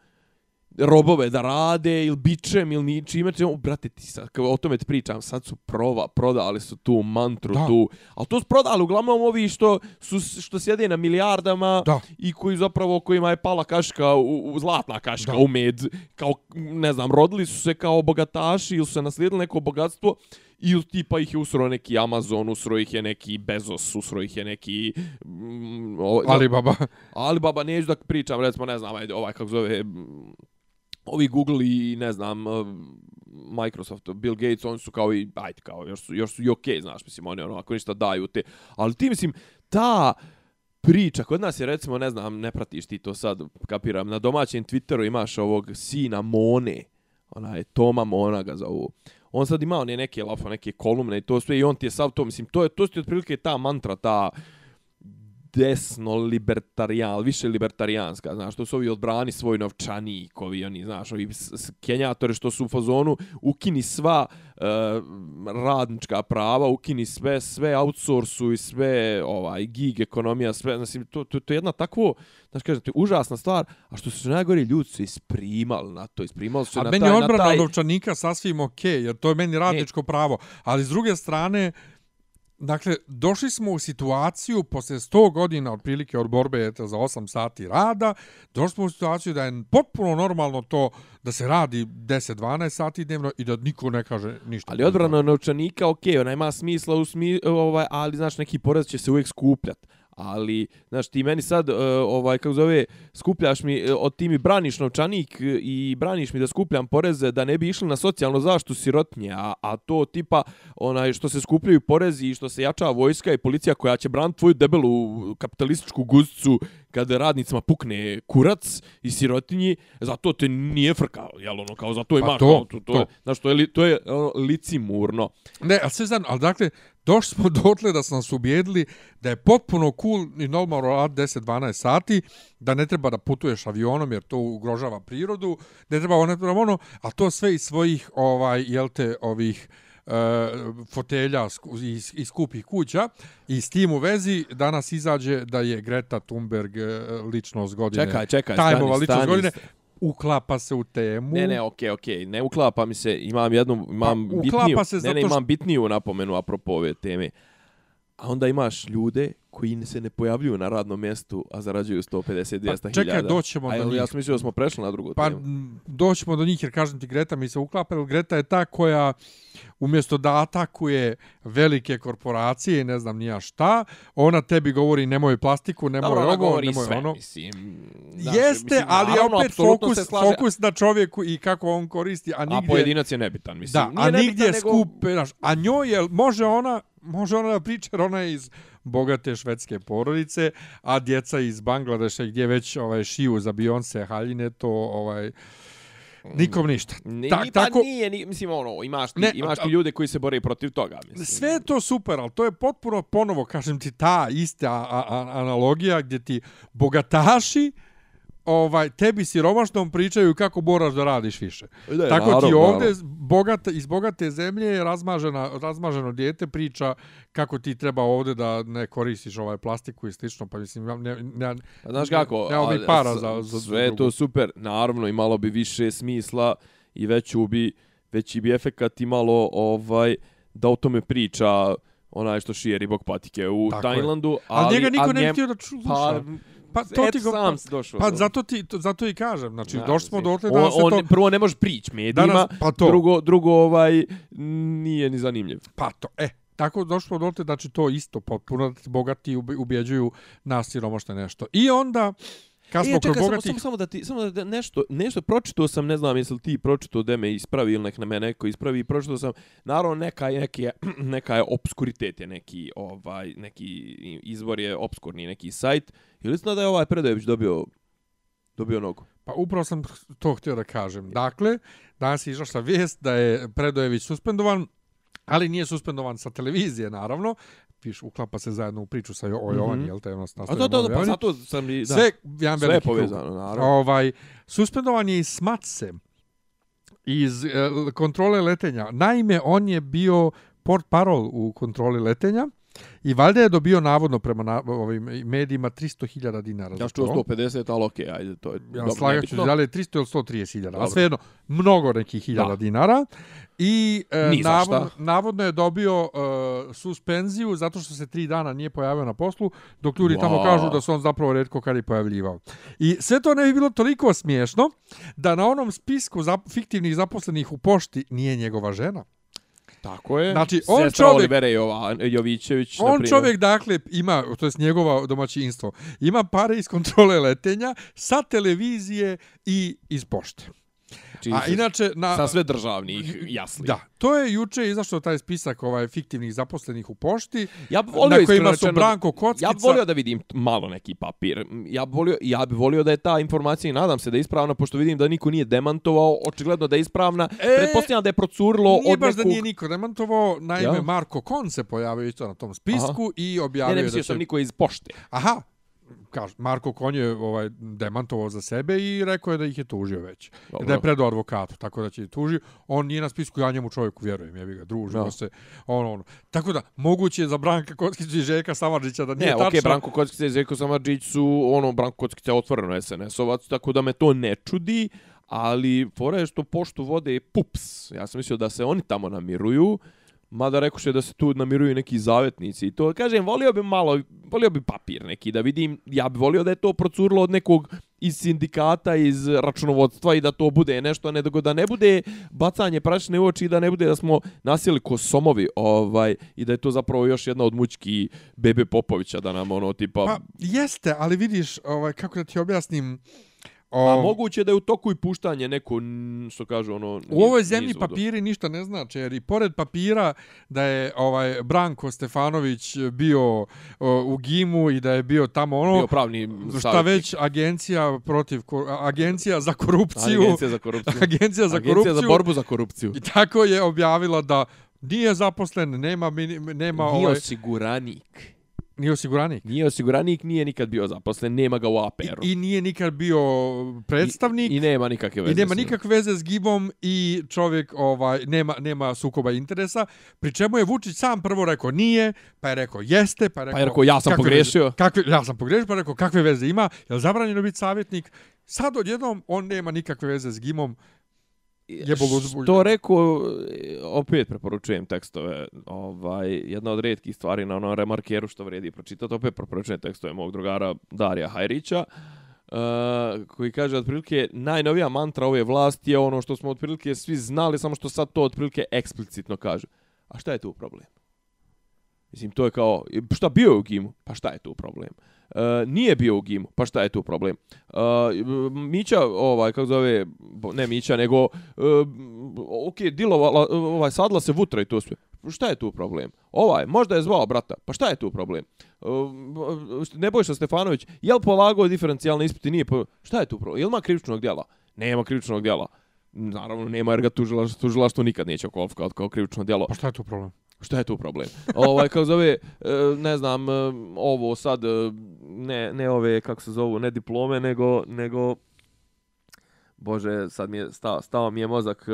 robove da rade ili bičem ili ničime, čemu, brate, ti sad, kao o tome ti pričam, sad su prova, prodali su tu mantru, Da. tu, ali to su prodali uglavnom ovi što, su, što sjede na milijardama Da. i koji zapravo, kojima je pala kaška, u, u zlatna kaška, Da. u med, kao, ne znam, rodili su se kao bogataši ili su se naslijedili neko bogatstvo, ili tipa ih je usro neki Amazon, usro ih je neki Bezos, usro ih je neki... Mm, o, Ali baba, Ali baba, neću da pričam, recimo, ne znam, ajde, ovaj, kako zove, ovi Google i, ne znam, eh, Microsoft, Bill Gates, oni su kao i, ajde, kao, još su, još su i okej, znaš, mislim, oni ono, ako ništa daju te, ali ti, mislim, ta priča, kod nas je, recimo, ne znam, ne pratiš ti to sad, kapiram, na domaćem Twitteru imaš ovog sina Mone, onaj, Toma Mona ga zovu, on sad ima one neke lafa, neke kolumne i to sve i on ti je sav to, mislim, to je, to je otprilike ta mantra, ta desno libertarijan, više libertarijanska, znaš, to su ovi odbrani svoj novčanik, ovi oni, znaš, ovi kenjatori što su u fazonu, ukini sva uh, radnička prava, ukini sve, sve outsourcu i sve, ovaj, gig ekonomija, sve, znači, to, to, to je jedna takvo, znaš, kažem, to je užasna stvar, a što su najgori ljudi su isprimali na to, isprimali su a na meni taj, je na odbrana taj, novčanika sasvim okej, jer to je meni radničko pravo. Ali s druge strane, Dakle, došli smo u situaciju, posle 100 godina otprilike od borbe eto, za 8 sati rada, došli smo u situaciju da je potpuno normalno to da se radi 10-12 sati dnevno i da niko ne kaže ništa. Ali odbrana novčanika, ok, ona ima smisla, u smi, ovaj, ali, znaš, neki porez će se uvijek skupljati. Ali, znaš, ti meni sad, e, ovaj, kako zove, skupljaš mi, e, od ti mi braniš novčanik e, i braniš mi da skupljam poreze da ne bi išli na socijalno zaštu sirotnje, a, a to tipa, onaj, što se skupljaju porezi i što se jača vojska i policija koja će braniti tvoju debelu kapitalističku guzcu kad radnicima pukne kurac i sirotinji, zato te nije frkao, jel ono, kao zato ima, Pa to, kao, to, to, to. je, znaš, to je, to je ono, licimurno. Ne, ali sve zajedno, ali dakle, došli smo dotle da su nas ubijedili da je potpuno cool i normalno rad 10-12 sati, da ne treba da putuješ avionom jer to ugrožava prirodu, ne treba ono, ne treba ono, a to sve iz svojih, ovaj, jel te, ovih, uh, fotelja iz, iz skupih kuća i s tim u vezi danas izađe da je Greta Thunberg eh, ličnost godine. Čekaj, čekaj, stani, ličnost stani. godine. Uklapa se u temu. Ne, ne, okej, okej, ne uklapa mi se, imam jednu, imam Pa, bitniju, se ne, ne, imam bitniju napomenu apropo ove teme. A onda imaš ljude koji se ne pojavljuju na radnom mjestu, a zarađuju 150-200 hiljada. Pa, čekaj, doćemo a, do njih. Ja sam mislio da smo prešli na drugu Pa temu. m, doćemo do njih jer kažem ti Greta mi se uklapa, jer Greta je ta koja umjesto da atakuje velike korporacije i ne znam nija šta, ona tebi govori nemoj plastiku, nemoj Dobro, ovo, nemoj sve, ono. mislim. znaš, Jeste, mislim, ali naravno, opet apsolutno fokus, fokus na čovjeku i kako on koristi, a A nigdje... pojedinac je nebitan, mislim. Da, Nije a nebitan, nigdje nego- skupe, znaš, a njoj je, može ona, može ona da priča, jer ona je iz bogate švedske porodice, a djeca iz Bangladeša gdje već ovaj šiju za Beyoncé haljine, to ovaj nikom ništa. Ni, Ta- ni, tako- pa nije, ni, mislim, ono, imaš ti, Ne, imaš ti ljude koji se bore protiv toga, mislim. Sve je to super, ali to je potpuno ponovo, kažem ti, ta ista a, a, analogija gdje ti bogataši ovaj tebi siromašnom pričaju kako moraš da radiš više. Da, Tako ti naravno, ovde naravno. bogata, iz bogate zemlje je razmažena, razmaženo dijete priča kako ti treba ovde da ne koristiš ovaj plastiku i slično, pa mislim, ja- ne, ne, A znaš kako? Bi a, para s- za, za sve je drugo. to super. Naravno, imalo bi više smisla i veću bi, veći bi efekat imalo ovaj, da o tome priča onaj što šije ribog patike u Tako je. Tajlandu. Ali, njega niko a ne bi htio da ču- Pa. Pa, to eto ti go, sam si došao. pa do- zato ti to, zato i kažem, znači Ja, došli smo dotle da on, se on, to Prvo ne možeš prić medijima, Danas- pa to. drugo, drugo ovaj, nije ni zanimljiv. Pa to, e, tako došlo smo dotle, znači to isto potpuno bogati ube- ubjeđuju nas siromašne nešto. I onda, kad smo E, čekaj, samo, samo, samo da ti, samo da nešto, nešto pročitao sam, ne znam jesi li ti pročitao da me ispravi ili nek na me neko ispravi, pročitao sam, naravno neka je, neki je, neka je obskuritet je neki, ovaj, neki izvor je obskurni neki sajt, ili zna da je ovaj Predojević dobio, dobio nogu? Pa upravo sam to htio da kažem. Dakle, danas je izašla vijest da je Predojević suspendovan, ali nije suspendovan sa televizije, naravno. Piš, uklapa se zajedno u priču sa o Jovani, Mhm. jel te? Ono, A da, da, da, pa zato sam i, da, Sve, jedan sve je veliki krug. povezano, naravno. Ovaj, suspendovan je iz Smatse, iz e, kontrole letenja. Naime, on je bio port parol u kontroli letenja i valjda je dobio navodno prema na, ovim medijima 300.000 dinara. Ja što to. 150, ali okej, ajde, to je Ja dobro, slagat ću, nebitno. da li je 300 ili 130 hiljada, a Dobro. svejedno, mnogo nekih hiljada Da. dinara. I e, navodno, navodno je dobio e, suspenziju zato što se tri dana nije pojavio na poslu, dok ljudi tamo Wow. kažu da se on zapravo redko kad je pojavljivao. I sve to ne bi bilo toliko smiješno da na onom spisku zap fiktivnih zaposlenih u pošti nije njegova žena. Tako je. Znači, on Sestra čovjek- Olivera Jova, Jovićević, On primjer. čovjek, dakle, ima, to je njegovo domaćinstvo, ima pare iz kontrole letenja sa televizije i iz pošte. A inače, na, sa sve državnih jasli. Da, to je juče izašao taj spisak ovaj fiktivnih zaposlenih u pošti, Ja bih volio na kojima su Branko Kockica... Ja bih volio da vidim malo neki papir. Ja bih volio, ja bih volio da je ta informacija i nadam se da je ispravna, pošto vidim da niko nije demantovao, očigledno da je ispravna. E, Pretpostavljam da je procurilo Nije od baš da nije niko demantovao, naime Ja. Marko Kon se pojavio isto na tom spisku i objavio Ne, ne, da će... sam niko iz pošte. Aha, kaž, Marko Kon je ovaj, demantovao za sebe i rekao je da ih je tužio već. Dobro. Da je predao advokatu, tako da će ih tuži. On nije na spisku, ja njemu čovjeku vjerujem, jebi ga, družimo Da. se. Ono, ono. Tako da, moguće je za Branka Kockicu i Željka Samarđića da nije Ne, okej, tačno. Branko Kockica i Željko Samadžić su, ono, Branko Kockica je otvoreno SNS-ovac, tako da me to ne čudi, ali fora je što poštu vode PUPS. Ja sam mislio da se oni tamo namiruju, mada rekoše da se tu namiruju neki zavetnici i to. Kažem, volio bi malo, volio bi papir neki da vidim, ja bi volio da je to procurilo od nekog iz sindikata, iz računovodstva i da to bude nešto, ne da ne bude bacanje prašne u oči i da ne bude da smo nasjeli ko somovi ovaj, i da je to zapravo još jedna od mučki Bebe Popovića da nam ono tipa... Pa, jeste, ali vidiš, ovaj, kako da ti objasnim, A moguće da je u toku i puštanje neko, što kažu, ono... U ovoj zemlji nizvodu. papiri ništa ne znači, jer i pored papira da je ovaj Branko Stefanović bio o, u Gimu i da je bio tamo ono, Bio pravni šta savjetnik. već agencija protiv agencija za korupciju, Agencija za korupciju. agencija za Agencija korupciju za borbu za korupciju. i tako je objavila da nije zaposlen, nema nema Nije ovaj osiguranik. Nije osiguranik. Nije osiguranik, nije nikad bio zaposlen, nema ga u APR-u. I, I nije nikad bio predstavnik I, I nema nikakve veze I nema nikakve veze s Gibom i čovjek ovaj nema nema sukoba interesa. Pri čemu je Vučić sam prvo rekao nije, pa je rekao jeste, pa je rekao, Pa je rekao, ja sam kakve pogrešio. Veze, kakve, ja sam pogrešio, pa je rekao kakve veze ima, je li zabranjeno biti savjetnik? Sad odjednom on nema nikakve veze s Gimom. Jebo ga uzbulj. To rekao, e, opet preporučujem tekstove, ovaj, jedna od redkih stvari na onom remarkeru što vredi pročitati, opet preporučujem tekstove mog drugara Darija Hajrića, Uh, koji kaže otprilike najnovija mantra ove vlasti je ono što smo otprilike svi znali, samo što sad to otprilike eksplicitno kaže. A šta je tu problem? Mislim, to je kao, šta bio je u gimu? Pa šta je tu problem? E, nije bio u gimu, pa šta je tu problem? E, Mića, ovaj, kako zove, ne Mića, nego, e, ok, dilovala, ovaj, sadla se vutra i to sve. Šta je tu problem? Ovaj, možda je zvao brata, pa šta je tu problem? E, e, uh, Nebojša Stefanović, jel polagao diferencijalne ispite? Nije, po... šta je tu problem? Jel ima krivičnog djela? Nema krivičnog djela. Naravno, nema jer ga tužilaštvo, tužilaštvo nikad neće kvalifikovati kao krivično djelo. Pa šta je tu problem? Šta je tu problem? ovaj kako zove, e, ne znam, e, ovo sad e, ne ne ove kako se zovu, ne diplome nego nego Bože, sad mi je stao, stao mi je mozak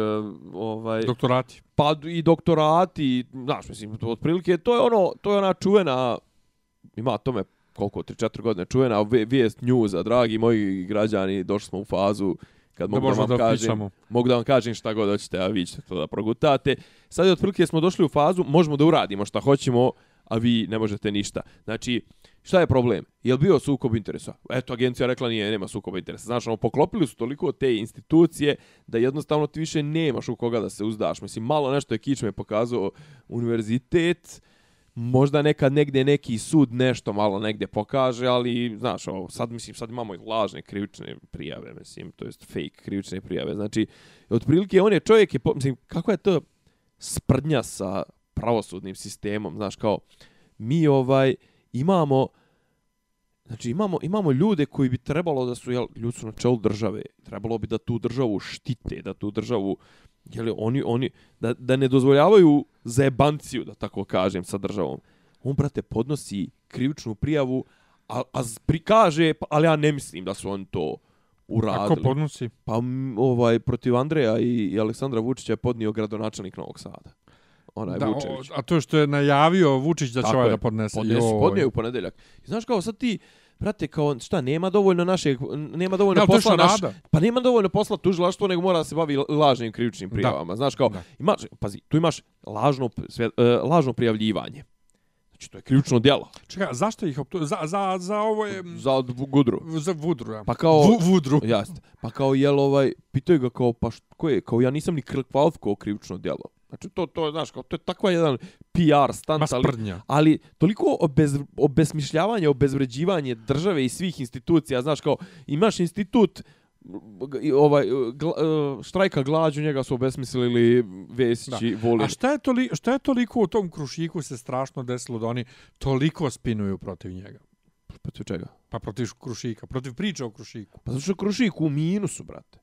ovaj Doktorati. pa i doktorati, znaš, mislim, to otprilike to je ono, to je ona čuvena ima tome koliko 3-4 godine čuvena ve- vijest newsa, dragi moji građani, došli smo u fazu kad Da mogu da, možemo vam da kažem, pričamo. mogu da vam kažem šta god hoćete, a vi ćete to da progutate. Sad je otprilike smo došli u fazu, možemo da uradimo šta hoćemo, a vi ne možete ništa. Znači, šta je problem? Je li bio sukob interesa? Eto, agencija rekla nije, nema sukoba interesa. Znaš, ono, poklopili su toliko te institucije da jednostavno ti više nemaš u koga da se uzdaš. Mislim, malo nešto je kičme pokazao univerzitet, možda nekad negdje neki sud nešto malo negdje pokaže, ali znaš, ovo, sad mislim sad imamo i lažne krivične prijave, mislim, to jest fake krivične prijave. Znači, otprilike on je čovjek je, mislim, kako je to sprdnja sa pravosudnim sistemom, znaš, kao mi ovaj imamo Znači imamo imamo ljude koji bi trebalo da su jel ljudi su na čelu države, trebalo bi da tu državu štite, da tu državu je li oni oni da, da ne dozvoljavaju zajebanciju da tako kažem sa državom. On brate podnosi krivičnu prijavu, a, a prikaže, pa- ali ja ne mislim da su oni to uradili. podnosi? Pa ovaj protiv Andreja i, i Aleksandra Vučića je podnio gradonačelnik Novog Sada. Onaj Da, Vučević. o, a to što je najavio Vučić da će Tako ovaj je. da podnese. Podnesi, Joj. podnio je u ponedeljak. I znaš kao sad ti, brate, kao šta, nema dovoljno našeg, nema dovoljno Da, je posla naš, pa nema dovoljno posla tužilaštvo, nego mora da se bavi lažnim krivičnim prijavama. Znaš kao, Da. imaš, pazi, tu imaš lažno, sve, uh, lažno prijavljivanje. Znači, to je krivično djelo. Čekaj, zašto ih optu... Za, za, za ovo je... Za gudru. Za Vudru, ja. Pa kao... Vu, vudru. Jeste. Pa kao jel ovaj, pitaju ga kao, pa št, ko je, kao ja nisam ni kvalifikovao krivično djelo. Znači to, to znaš, kao, to je takva jedan PR Ma stant, ali, ali toliko obez, obesmišljavanje, obezvređivanje države i svih institucija, znaš, kao, imaš institut i ovaj gla, e, štrajka glađu njega su obesmislili Vesići, Vulin. A šta je, toli, šta je toliko u tom krušiku se strašno desilo da oni toliko spinuju protiv njega? Protiv čega? Pa protiv krušika, protiv priče o krušiku. Pa zato što Krušik u minusu, brate.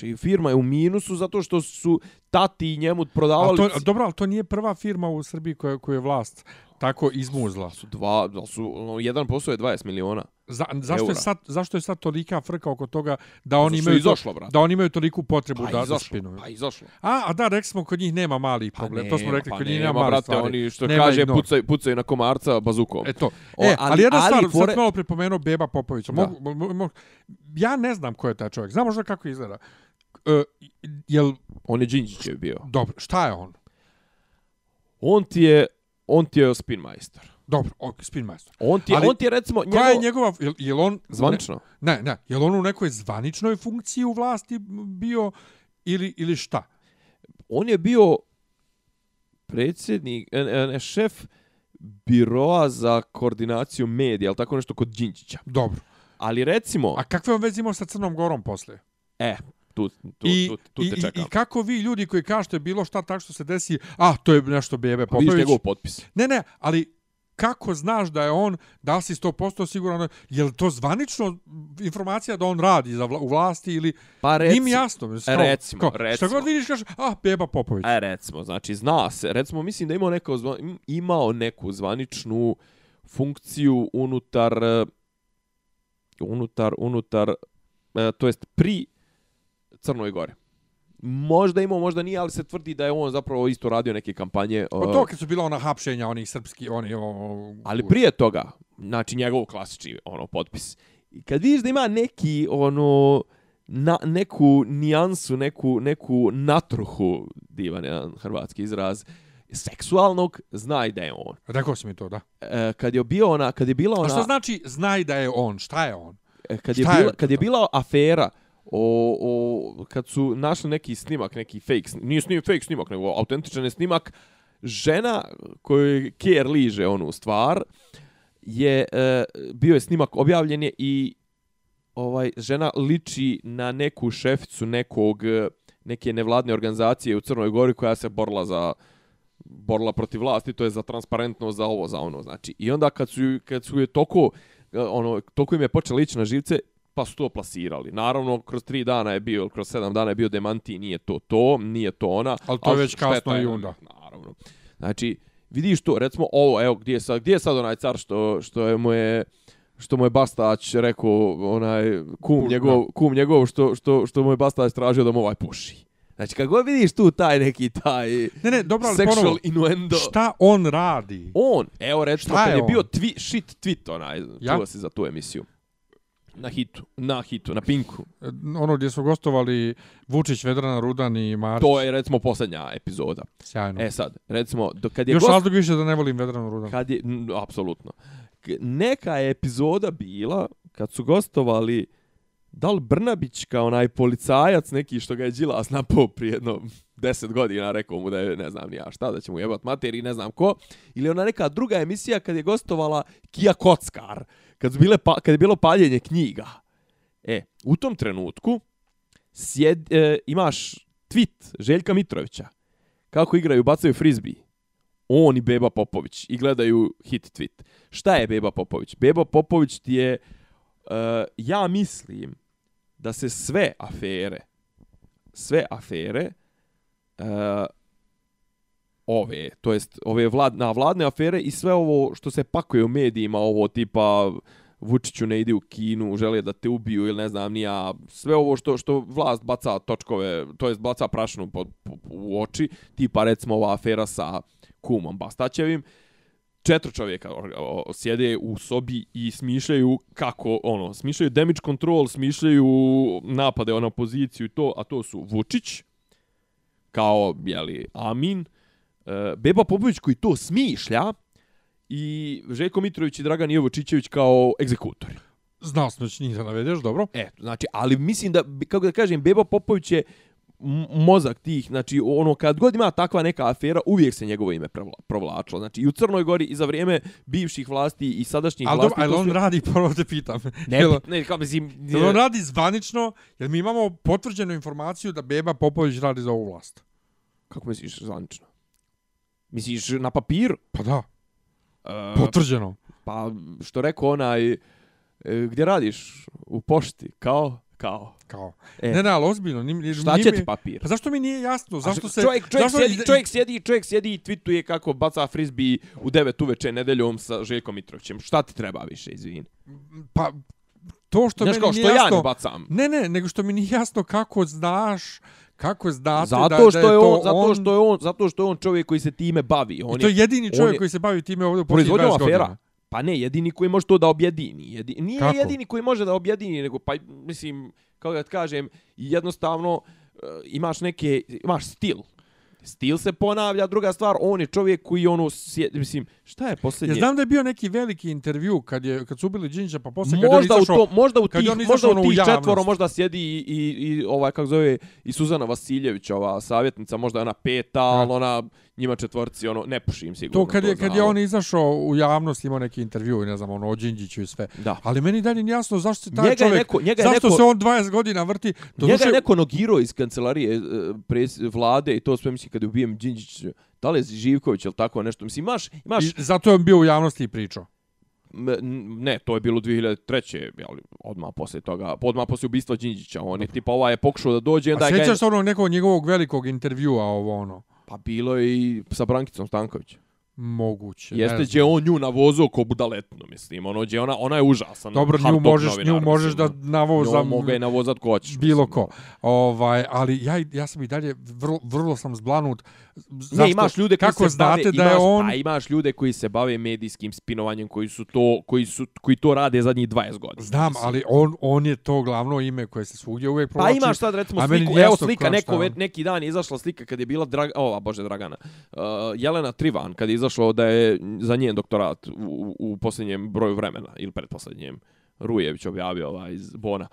Znači firma je u minusu zato što su tati njemu A prodavali... to, a dobro, ali to nije prva firma u Srbiji koja, koja je vlast tako izmuzla. su dva, su, ono, jedan posao je 20 miliona. Za, zašto, je Eura. sad, zašto je sad tolika frka oko toga da oni je imaju, izašlo, to, brate. da oni imaju toliku potrebu Pa da, da izašlo, spinuju? pa izašlo. A, a da, rekli smo, kod njih nema mali problem. to smo rekli, pa kod njih nema nema, mali brate, stvari. oni što Nema kaže pucaju, pucaju na komarca bazukom. E to. O, E, ali, ali- jedna ali stvar, fore- sad malo pripomenuo Beba Popovića. Mogu, mo, mo, ja ne znam ko je taj čovjek. Znam možda kako izgleda. E, jel, On je Đinđićev bio. dobro, šta je on? On ti je, on ti je spin majstor. Dobro, ok, spin majstor. On ti je, Ali on ti je recimo, Koja je njegov- njegova, jel, jel on... zvanično. Ne, ne, jel on u nekoj zvaničnoj funkciji u vlasti bio ili, ili šta? On je bio predsjednik, e, e, ne, šef biroa za koordinaciju medija, ali tako nešto kod Đinđića. Dobro. Ali recimo, A kakve on veze imao sa Crnom Gorom posle? e, tu, tu, I, tu, tu i, te i, čekam. I kako vi ljudi koji kažete bilo šta tako što se desi, a to je nešto Bebe Vidiš Popović. njegov potpis. Ne, ne, ali kako znaš da je on, da li si 100% siguran, je li to zvanično informacija da on radi za vla, u vlasti ili... Pa Nije reci, mi jasno. kao- recimo, kao, recimo. Šta god vidiš, kažeš, a, Beba Popović. E, recimo, znači, zna se. Recimo, mislim da imao, neko, imao neku zvaničnu funkciju unutar, unutar, unutar, e, to jest pri Crnoj Gori. Možda imao, možda nije, ali se tvrdi da je on zapravo isto radio neke kampanje. Pa e, to kad su bila ona hapšenja, onih srpski, oni... O, o, Ali prije toga, znači njegov klasični ono potpis. I kad vidiš da ima neki ono na, neku nijansu, neku neku natruhu, divan jedan hrvatski izraz, seksualnog, znaj da je on. Rekao si mi to, da. E, kad je bio ona, kad je bila A ona što znači znaj da je on? Šta je on? e, kad je je bila kad je bila afera o, o kad su našli neki snimak, neki fake, snimak, nije snim fake snimak, nego autentičan je snimak žena koju Kier liže onu stvar je e, bio je snimak objavljen je i ovaj žena liči na neku šeficu nekog e, neke nevladne organizacije u Crnoj Gori koja se borila za borila protiv vlasti, to je za transparentno, za ovo, za ono, znači. I onda kad su, kad su je toko, e, ono, toko im je počela ići na živce, pa su to plasirali. Naravno, kroz tri dana je bio, kroz sedam dana je bio demanti, nije to to, nije to ona. Ali to je već kasno i onda. Naravno. Znači, vidiš to, recimo ovo, evo, gdje je sad, gdje je sad onaj car što, što je mu je, što mu je Bastać rekao, onaj kum njegov, kum njegov što, što, što mu je Bastać tražio da mu ovaj puši. Znači, kad god vidiš tu taj neki, taj Ne, ne, dobro, ali sexual ponovo, innuendo. šta on radi? On, evo recimo, Šta kad je je, on? bio twi, shit tweet onaj, Ja? čuo si za tu emisiju. Na hitu, na hitu, na pinku. Ono gdje su gostovali Vučić, Vedrana, Rudan i Marić. To je recimo posljednja epizoda. Sjajno. E sad, recimo, do, kad je Još gost... razlog više da ne volim Vedranu, Rudan. Kad je, n- apsolutno. Neka je epizoda bila kad su gostovali da li Brnabić kao onaj policajac neki što ga je Đilas napao prije jedno deset godina, rekao mu da je ne znam ja šta, da će mu jebat materi, ne znam ko, ili ona neka druga emisija kad je gostovala Kija Kockar, kad, bile pa, kad je bilo paljenje knjiga. E, u tom trenutku sjed, e, imaš tweet Željka Mitrovića kako igraju, bacaju frisbee on i Beba Popović i gledaju hit tweet. Šta je Beba Popović? Beba Popović ti je, uh, ja mislim da se sve afere, sve afere, uh, ove, to jest ove vlad, na vladne afere i sve ovo što se pakuje u medijima, ovo tipa Vučiću ne ide u Kinu, žele da te ubiju ili ne znam nija, sve ovo što što vlast baca točkove, to jest baca prašnu pod, u oči, tipa recimo ova afera sa kumom Bastaćevim, četiri čovjeka sjede u sobi i smišljaju kako, ono, smišljaju damage control, smišljaju napade na opoziciju i to, a to su Vučić, kao, jeli, Amin, uh, Beba Popović koji to smišlja i Željko Mitrović i Dragan Jovočićević kao egzekutori. Znao sam da će njih da navedeš, dobro. E, znači, ali mislim da, kako da kažem, Beba Popović je mozak tih, znači ono kad god ima takva neka afera, uvijek se njegovo ime provla- provlačilo. Znači i u Crnoj Gori i za vrijeme bivših vlasti i sadašnjih Ali vlasti. ali on su- radi, prvo te pitam. Ne, Jel- ne, kao mislim... Jel on radi zvanično, jer mi imamo potvrđenu informaciju da Beba Popović radi za ovu vlast. Kako misliš zvanično? Misliš na papiru? Pa da, Uh, potvrđeno. pa što rekao onaj, e, gdje radiš? U pošti, kao? Kao. Kao. E. Ne, ne, ali ozbiljno. Nim, nim, Šta će ti papir? Pa zašto mi nije jasno? Zašto se... čovjek, čovjek, zašto sjedi, čovjek sjedi, čovjek sjedi i tweetuje kako baca frisbee u 9 uveče nedeljom sa Željkom Mitrovićem. Šta ti treba više, izvini? Pa, to što Znaš meni kao nije što jasno... ja ne bacam. Ne, ne, nego što mi nije jasno kako znaš, kako znate Zato da, što da je je on, to zato što je on, zato što je on čovjek koji se time bavi. On I to je jedini on čovjek je- koji se bavi time ovdje u posljednjih proizvodnjom 20 godina. afera. Pa ne, jedini koji može to da objedini. Jedi, nije Kako? jedini koji može da objedini, nego pa mislim, kako da kažem, jednostavno e, imaš neke, imaš stil. Stil se ponavlja, druga stvar, on je čovjek koji ono, sje, mislim, šta je Ja posljednje? znam da je bio neki veliki intervju kad je kad su ubili Đinđića, pa posle kad je on možda u izašao, to, možda u tih, on možda u ono tih javnost. četvoro možda sjedi i, i, i ovaj kako zove i Suzana Vasiljević, ova savjetnica, možda je ona peta, ali ona njima četvorci, ono, ne pušim sigurno. To kad je, kad je on izašao u javnost, imao neki intervju, ne znam, ono, o Đinđiću i sve. Da. Ali meni dalje nije jasno zašto se taj Njega je čovjek, neko- njega je zašto neko- se on 20 godina vrti. Njega je neko nogirao iz kancelarije e, pres, vlade i to sve mislim kad je ubijem Đinđić, da li je Živković ili tako nešto. Mislim, imaš, imaš I zato je on bio u javnosti i pričao. Ne, to je bilo 2003. Ali odmah posle toga, odmah posle ubistva Đinđića. On je tipa ovaj je pokušao da dođe, A onda ga je, sjećaš se onog nekog njegovog velikog intervjua ovo ono? Pa bilo je i sa Brankicom Stanković. Moguće. Jeste gdje on nju navozo ko budaletno, mislim. Ono gdje ona, ona je užasan. Dobro, nju možeš, novinar, nju možeš da mislim. navozam Nju mogu je navozat ko hoćeš. bilo mislim. ko. Ovaj, ali ja, ja sam i dalje, vrlo, vrlo sam zblanut. Zašto, Ne, imaš ljude koji kako se znate bave, da je imaš, on... Pa imaš ljude koji se bave medijskim spinovanjem, koji su to, koji su, koji to rade zadnjih 20 godina. Znam, mislim. ali on, on je to glavno ime koje se svugdje uvijek Pa provlači. imaš sad recimo sliku, evo slika, neko, je ve- neki dan je izašla slika kad je bila, Drag, ova, bože Dragana, uh, Jelena Trivan, kad je izašlo da je za njen doktorat u, u, u posljednjem broju vremena, ili pretposljednjem, Rujević objavio ovaj, iz Bona.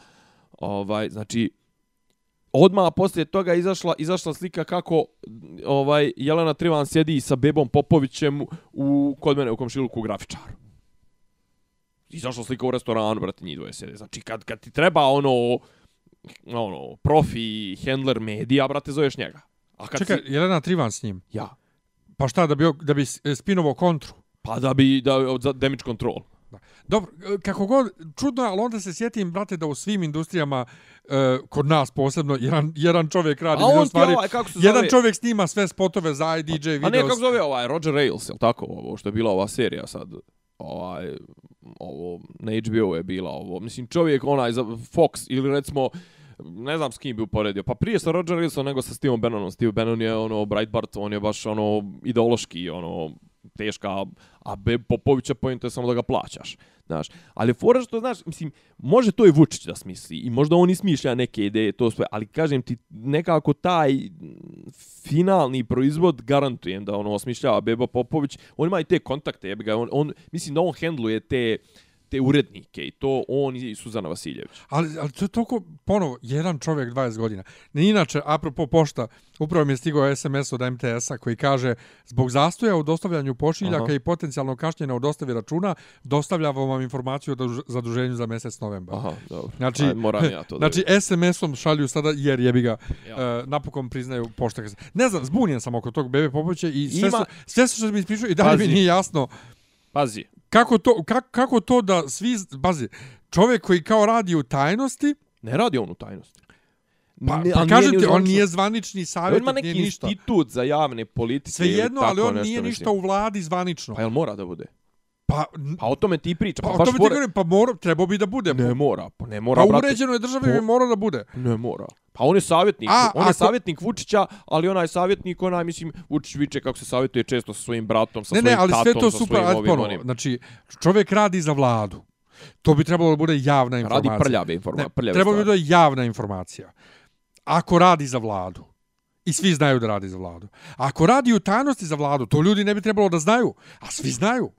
Ovaj, znači, odmah poslije toga izašla, izašla slika kako ovaj Jelena Trivan sjedi sa Bebom Popovićem u, kod mene u komšiluku u grafičaru. Izašla slika u restoranu, brate, njih dvoje sjede. Znači, kad, kad ti treba ono, ono, profi, handler medija, brate, zoveš njega. A kad Čekaj, si, Jelena Trivan s njim. ja, Pa šta, da bi, da bi s- spinovao kontru? pa da bi, da, damage control. Dobro, e, kako god, čudno je, ali onda se sjetim, brate, da u svim industrijama, e, kod nas posebno, jedan, jedan čovjek radi A ti stvari, ovaj, kako se zove? jedan čovjek snima sve spotove za DJ A video. ne, kako zove ovaj, Roger Ailes, jel tako, ovo što je bila ova serija sad, ovaj, ovo, na HBO je bila ovo, mislim, čovjek, onaj, za Fox, ili recimo, ne znam s kim bi uporedio, pa prije sa Roger Ailesom nego sa Steve Bannonom. Steve Bannon je, ono, Breitbart, on je baš, ono, ideološki, ono, teška, a Be Popovića pojenta je samo da ga plaćaš. Znaš, ali fora što, znaš, mislim, može to i Vučić da smisli i možda on i smišlja neke ideje, to sve, ali kažem ti, nekako taj finalni proizvod garantujem da ono osmišljava Beba Popović, on ima i te kontakte, jebe ga, on, on, mislim da on hendluje te te urednike i to on i Suzana Vasiljević. Ali, ali to je toliko, ponovo, jedan čovjek 20 godina. Ne inače, apropo pošta, upravo mi je stigao SMS od MTS-a koji kaže zbog zastoja u dostavljanju pošiljaka Aha. i potencijalno kašnjenja u dostavi računa, dostavljamo vam informaciju o duž- zaduženju za mjesec novembar. Aha, dobro. Znači, Aj, moram ja to da znači SMS-om šalju sada, jer jebi ga, Ja. uh, napokon priznaju pošta. Ne znam, zbunjen sam oko tog Bebe Popovića i sve, Ima- su, sve su što mi ispričao i dalje mi Pazi. nije jasno Pazi, kako to, kako, kako to da svi, bazi, čovjek koji kao radi u tajnosti, ne radi on u tajnosti. Pa, Ne- pa nije kažem ti, on nije zvanični On savjetnik, ima nije neki ništa. institut za javne politike. Sve jedno, ali on nešto, nije mislim. ništa u vladi zvanično. Pa jel mora da bude? Pa, Pa o tome ti priča. pa, Pa, o tome ti fora- govorim, pa mora, trebao bi da bude. Ne mora, pa ne mora, pa brate. uređenoj državi Po- bi mora da bude. Ne mora. Pa on je savjetnik, A, on je ako- savjetnik Vučića, ali onaj savjetnik, onaj, mislim, Vučić viče kako se savjetuje često sa svojim bratom, sa Ne, svojim ne, ali tatom, sve to sa super, svojim ajde ovim, onim. Znači, čovjek radi za vladu. To bi trebalo da bude javna informacija. Radi prljave informa, Ne, prljave trebalo bi da bude javna informacija. Ako radi za vladu, i svi znaju da radi za vladu. Ako radi u tajnosti za vladu, to ljudi ne bi trebalo da znaju, a svi znaju.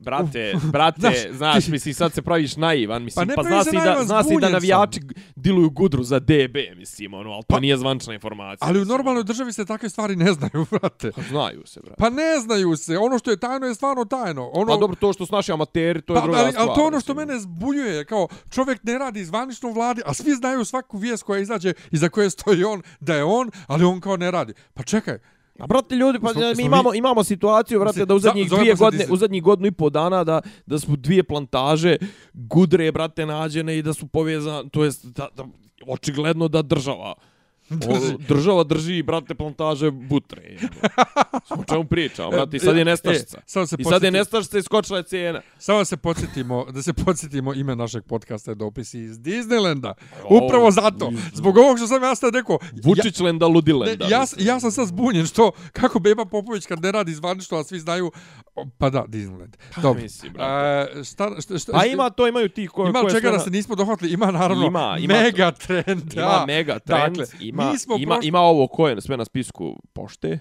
Brate, brate, Znaš, znaš, ti- mislim, sad se praviš naivan, mislim, Pa pa, zna si, da, zna si da navijači diluju gudru za DB, mislim, ono, ali to Pa- nije zvančna informacija. Ali u normalnoj državi se takve stvari ne znaju, brate. Pa znaju se, brate. Pa ne znaju se. Ono što je tajno je stvarno tajno. Ono, Pa dobro, to što su naši amateri, to je pa, druga ali, stvar. ali to ono što mislim. mene zbunjuje. Kao, čovjek ne radi zvanično vladi, a svi znaju svaku vijest koja izađe i za koje stoji on, da je on, ali on kao ne radi. Pa čekaj, A brate ljudi, pa Smo- mi imamo imamo situaciju brate da u za- zadnjih zovemo dvije godine, u zadnjih godinu i pol dana da da su dvije plantaže gudre brate nađene i da su povezane, to jest da, da očigledno da država. O, država drži, brate, plantaže butre. jebote. O čemu pričamo, brate, i sad je E, nestašica. e, samo se I sad je nestašica i skočila je cijena. Samo se podsjetimo, da se podsjetimo ime našeg podcasta je dopisi iz Disneylanda. Upravo zato. Zbog ovog što sam ja sad rekao. Vučić lenda Ja, ludilenda. ne, ja, mislim. ja sam sad zbunjen što kako Beba Popović kad ne radi zvanično, a svi znaju, pa da, Disneyland. Dobro. mislim, brate. E, šta, šta, šta, Pa ima to, imaju ti ko, ima koje čega sve da se nismo dohvatili, ima naravno Ima, ima mega trend. Ima da. mega trend, Dakle, ima, smo ima, prošli- ima ovo ko je sve na spisku pošte.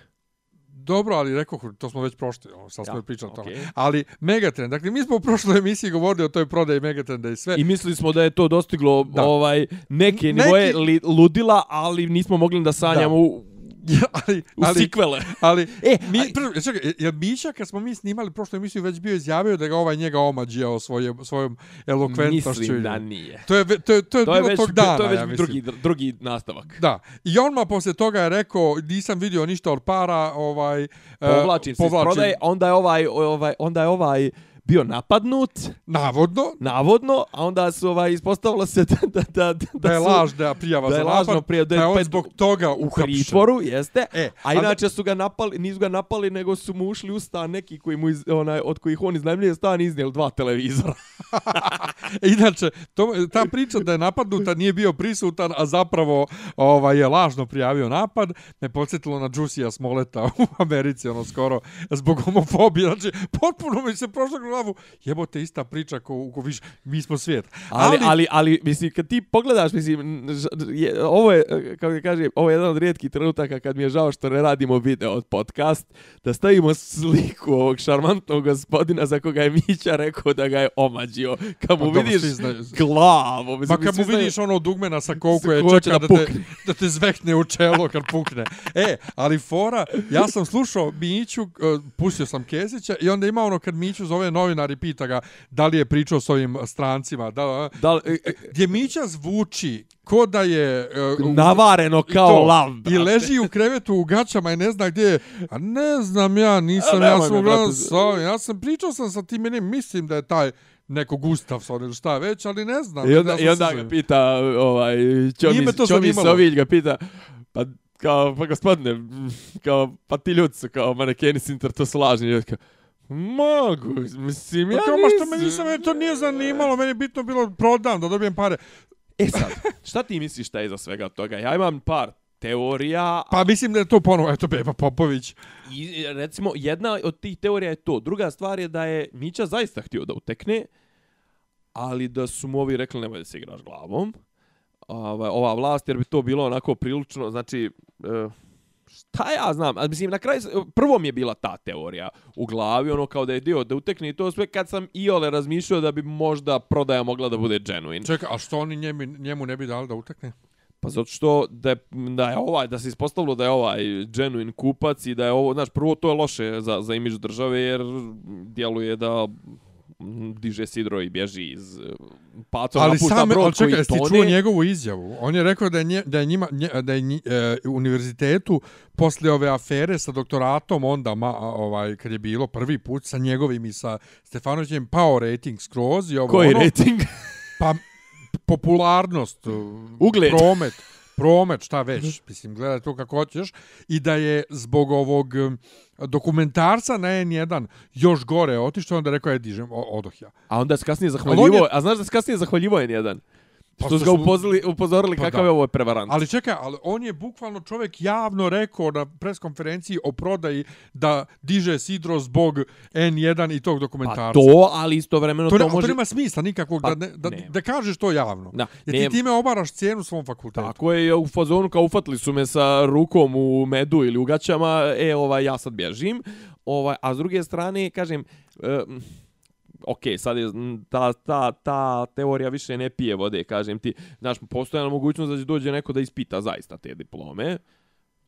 Dobro, ali rekao, to smo već prošli, ono, sad smo Ja, pričali o tome. Ali Megatrend, dakle, mi smo u prošloj emisiji govorili o toj prodaji Megatrenda i sve. I mislili smo da je to dostiglo Da. ovaj neke Neki- nivoje li, ludila, ali nismo mogli da sanjamo Da. Ja, ali, U ali, sikvele. ali, E, mi, aj- prvo, čekaj, jer Mića, kad smo mi snimali prošlu emisiju, već bio izjavio da ga ovaj njega omađijao svoje, svojom elokventnošću. Mislim da nije. To je, to je, to je, To je bilo već, tog dana, to je već ja mislim. drugi, drugi nastavak. Da. I on ma posle toga je rekao, nisam vidio ništa od para, ovaj... e, Povlačim se iz prodaje, onda je ovaj, ovaj, onda je ovaj bio napadnut, Navodno, navodno, a onda su ovaj ispostavilo se da da da da, da je su- lažna prijava da za je napad, lažno prije da je on zbog toga u pritvoru, jeste. E, a a da- inače su ga napali, nisu ga napali, nego su mu ušli u stan neki koji mu iz, onaj od kojih on iznajmljuje stan iznijeli dva televizora. Inače, to, ta priča da je napadnuta nije bio prisutan, a zapravo ovaj, je lažno prijavio napad, me podsjetilo na Jusija Smoleta u Americi, ono skoro, zbog homofobije. Znači, potpuno mi se prošlo glavu, jebote, ista priča ko, ko viš, mi smo svijet. Ali, ali, ali, ali, mislim, kad ti pogledaš, mislim, je, ovo je, kako ti kažem, ovo je jedan od rijetkih trenutaka kad mi je žao što ne radimo video od podcast, da stavimo sliku ovog šarmantnog gospodina za koga je Mića rekao da ga je omađio. Kad mu Pa vidiš glavu. Mislim, kad mu vidiš ono dugmena sa koliko je čeka da da, te, da te zvekne u čelo kad pukne. E, ali fora, ja sam slušao Miću, uh, pustio sam Kesića i onda ima ono kad Miću zove novinar i pita ga da li je pričao s ovim strancima, da, Da, li- e, e, gdje Mića zvuči ko da je uh, u- navareno i kao to, lav. I leži u krevetu u gaćama i ne zna gdje je. A ne znam ja, nisam, A ja sam me, uglavnom sa. Ja sam pričao sam sa tim, mislim da je taj neko Gustafsson ili šta već, ali ne znam. I onda, i onda ga pita, ovaj, Čomi. Sovilj ga pita, pa kao, pa gospodine, kao, pa ti ljudi su kao manekeni sinter, to su lažni. ljudi kao, Mogu, mislim, ja Pa kao, ma što me nisam. nisam, meni to nije zanimalo, meni je bitno bilo prodam, da dobijem pare. E sad, šta ti misliš šta je iza svega toga? Ja imam par teorija, Pa mislim da je to ponovo, eto Beba Popović. i recimo jedna od tih teorija je to. Druga stvar je da je Mića zaista htio da utekne, ali da su mu ovi rekli nemoj da se igraš glavom. Ova, ova vlast, jer bi to bilo onako prilično, znači, e, šta ja znam, a mislim, na kraju, prvo mi je bila ta teorija u glavi, ono kao da je dio da utekne i to sve kad sam i ole razmišljao da bi možda prodaja mogla da bude genuine. Čekaj, a što oni njemu, njemu ne bi dali da utekne? Pa zato što da je, da je ovaj, da se ispostavilo da je ovaj genuine kupac i da je ovo, znaš, prvo to je loše za, za imidž države jer djeluje da diže sidro i bježi iz eh, pacova, ali napušta sam, brod ali čekaj, koji jesi čuo njegovu izjavu? On je rekao da je, nje, da je njima, nje, da je nji, e, univerzitetu posle ove afere sa doktoratom onda, ma, ovaj, kad je bilo prvi put sa njegovim i sa Stefanovićem pao rating skroz i ovo Koji ono, rating? pa popularnost, Ugled. promet, promet, šta već, mislim, gledaj to kako hoćeš, i da je zbog ovog em, dokumentarca na N1 još gore otišao, onda rekao, je dižem, odoh ja. A onda se kasnije zahvaljivo, je- a znaš da se kasnije zahvaljivo je jedan? Pa Što su što ga upozorili, upozorili Pa kakav da. je ovo prevarant. Ali čekaj, ali on je bukvalno čovjek javno rekao na preskonferenciji o prodaji da diže sidro zbog N1 i tog pa dokumentarca. to, ali istovremeno to, to, ne, može... to nema smisla nikakvog Pa, da, ne, da, nema. da kažeš to javno. Da, Jer ti time obaraš cijenu svom fakultetu. Tako je, u fazonu kao ufatili su me sa rukom u medu ili u gaćama, e, ovaj, ja sad bježim. Ovaj, a s druge strane, kažem, e, ok, sad je ta, ta, ta teorija više ne pije vode, kažem ti. Znaš, postoje mogućnost da će dođe neko da ispita zaista te diplome.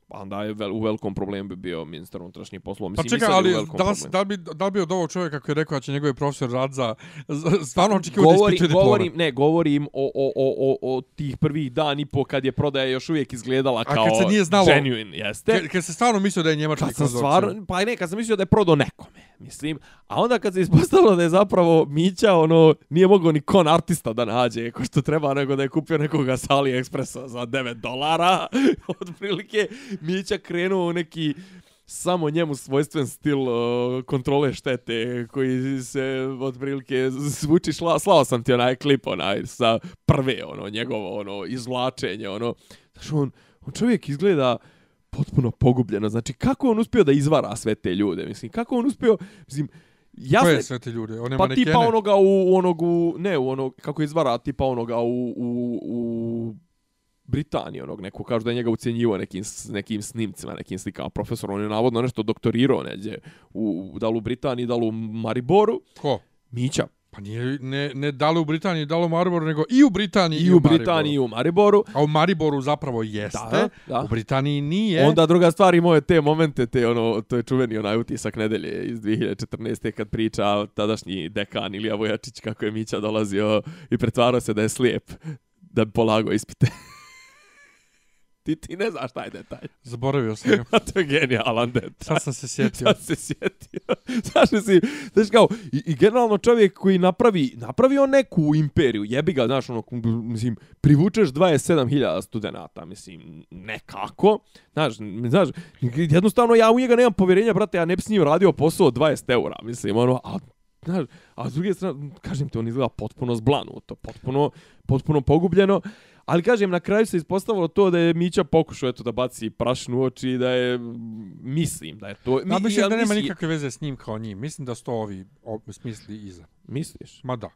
Pa onda je vel, u velikom problemu bi bio ministar unutrašnjih poslova. Pa Mislim, i čekaj, ali da, da, bi, da bi od ovog čovjeka koji je rekao da će njegovi profesor rad za, stvarno očekivao da Govori, ispituje diplome? govorim, ne, govorim o, o, o, o, o tih prvih dan i po kad je prodaja još uvijek izgledala A kao kad se nije znalo- genuine, jeste. Kad, kad se stvarno mislio da je njemački Kad sam konzorcijum. stvarno, pa ne, kad sam mislio da je prodao nekome, mislim. A onda kad se ispostavilo da je zapravo Mića, ono, nije mogao ni kon artista da nađe, ko što treba, nego da je kupio nekoga sa AliExpressa za 9 dolara, otprilike, Mića krenuo u neki samo njemu svojstven stil uh, kontrole štete koji se otprilike zvuči šla, slao sam ti onaj klip onaj sa prve ono njegovo ono izvlačenje ono znači on, on čovjek izgleda potpuno pogubljeno znači kako on uspio da izvara sve te ljude mislim kako on uspio mislim ja Koje sve te ljude? One pa manekene? tipa onoga u onog u ne u onog kako izvara tipa onoga u u u Britaniji onog neko kažu da je njega ucjenjivo nekim nekim snimcima, nekim slikama profesor, on je navodno nešto doktorirao neđe u, u da li u Britaniji, da li u Mariboru. Ko? Mića. Pa nije, ne, ne da li u Britaniji, da li u Mariboru, nego i u Britaniji I u Britaniji i u Mariboru. A u Mariboru zapravo jeste, Da, da. u Britaniji nije. Onda druga stvar imao je te momente, te ono, to je čuveni onaj utisak nedelje iz 2014. kad priča tadašnji dekan Ilija Vojačić kako je Mića dolazio i pretvarao se da je slijep da bi polagao ispite. Ti, ti ne znaš taj detalj. Zaboravio sam ga. To je genijalan detalj. Sad sam se sjetio. Sad se sjetio. Znaš si, znaš kao, i, i generalno čovjek koji napravi, napravi on neku imperiju, jebi ga, znaš, ono, mislim, privučeš 27.000 studenta, mislim, nekako, znaš, znaš, jednostavno ja u njega nemam povjerenja, brate, ja ne bi s njim radio posao od 20 eura, mislim, ono, a Znaš, a s druge strane, kažem ti, on izgleda potpuno zblanuto, potpuno, potpuno pogubljeno. Ali kažem, na kraju se ispostavilo to da je Mića pokušao eto da baci prašnu u oči i da je, mislim da je to... Mi, mislim jel da nema misli- nikakve veze s njim kao njim. Mislim da su to ovi o, smisli iza. Misliš? Ma da.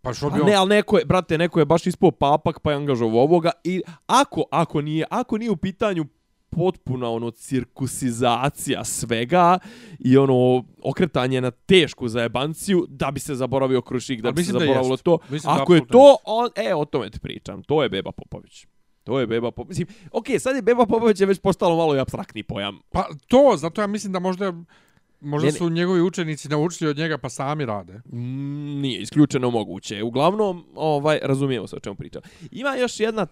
Pa što bi A on... ne, ali neko je, brate, neko je baš ispao papak pa je angažovao ovoga i ako, ako nije, ako nije u pitanju potpuna ono cirkusizacija svega i ono okretanje na tešku zajebanciju da bi se zaboravio Krušik, da A bi se da zaboravilo to. Mislim da Ako je to, on, e, o tome ti pričam. To je Beba Popović. To je Beba Popović. Mislim, okej, sad je Beba Popović je već postalo malo i abstraktni pojam. Pa to, zato ja mislim da možda možda Ne, ne. su njegovi učenici naučili od njega pa sami rade. Mm, nije isključeno moguće. Uglavnom, ovaj, razumijemo se o čemu pričam. Ima još jedna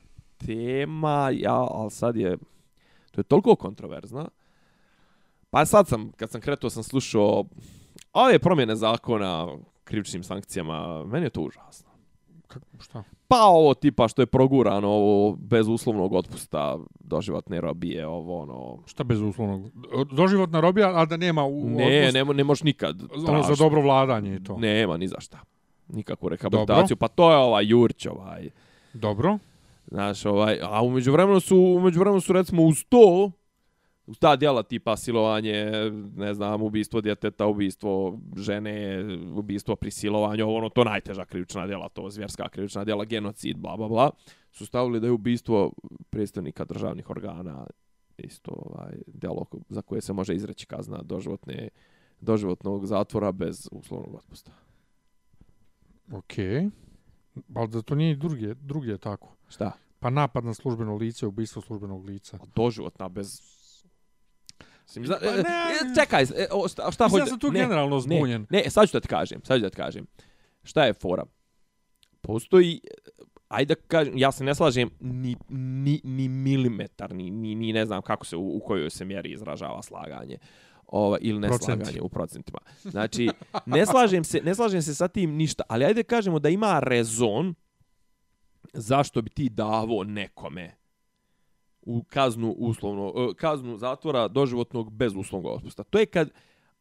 tema, ja, ali sad je, to je toliko kontroverzna. Pa sad sam, kad sam kretao, sam slušao ove promjene zakona krivičnim sankcijama, meni je to užasno. Kako, šta? Pa ovo tipa što je progurano, ovo bez uslovnog otpusta, doživotne robije, ovo ono... Šta bez uslovnog? Doživotna robija, a da nema u Ne, otpust, ne, mo- ne možeš nikad ono za dobro vladanje i to. Nema, ni za šta. Nikakvu rehabilitaciju. Pa to je ovaj Jurć, ovaj... Dobro. Znaš, ovaj, a umeđu vremenu su, umeđu vremenu su recimo uz to, uz ta djela tipa silovanje, ne znam, ubistvo djeteta, ubistvo žene, ubistvo prisilovanje, ovo ono, to najteža krivična djela, to zvjerska krivična djela, genocid, bla, bla, bla, su stavili da je ubistvo predstavnika državnih organa isto ovaj, djelo za koje se može izreći kazna doživotne, doživotnog zatvora bez uslovnog otpusta. Okej. Ali da to nije druge, druge tako. Šta? Pa napad na službeno lice, ubistvo službenog lica. doživotna bez Mislim, zna, Pa e, ne, e, čekaj, e, o, šta, šta Mislim, ja sam tu ne, generalno zbunjen. Ne, ne, sad ću da ti kažem, sad ću da ti kažem. Šta je fora? Postoji, ajde da kažem, ja se ne slažem ni, ni, ni milimetar, ni, ni, ni ne znam kako se, u, u kojoj se mjeri izražava slaganje. Ova, ili ne Procenti. slaganje u procentima. Znači, ne slažem se, ne slažem se sa tim ništa, ali ajde kažemo da ima rezon zašto bi ti davo nekome u kaznu uslovno e, kaznu zatvora doživotnog bez uslovnog otpusta. To je kad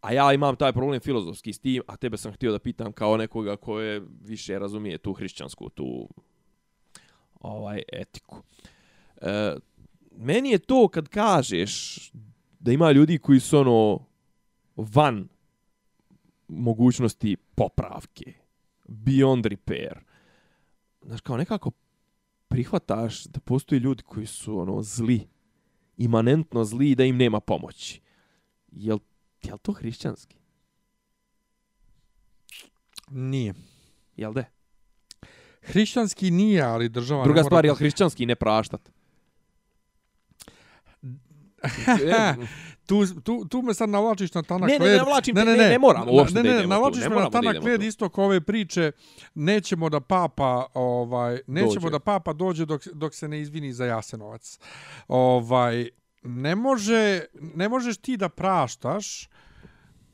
a ja imam taj problem filozofski s tim, a tebe sam htio da pitam kao nekoga ko je više razumije tu hrišćansku tu ovaj etiku. E, meni je to kad kažeš da ima ljudi koji su ono van mogućnosti popravke, beyond repair. Znaš, kao nekako prihvataš da postoji ljudi koji su ono zli, imanentno zli i da im nema pomoći. Jel, jel to hrišćanski? Nije. Jel de? Hrišćanski nije, ali država Druga ne mora... stvar, jel hrišćanski ne praštat? Tu, tu, tu me sad navlačiš na tanak Ne, ne, led. ne navlačim te, ne, ne moramo uopšte ne, da ne, idemo tu, navlačiš ne me na tanak led isto kao ove priče. Nećemo da papa, ovaj, nećemo Dođe. da papa dođe dok, dok se ne izvini za Jasenovac. Ovaj, ne, može, ne možeš ti da praštaš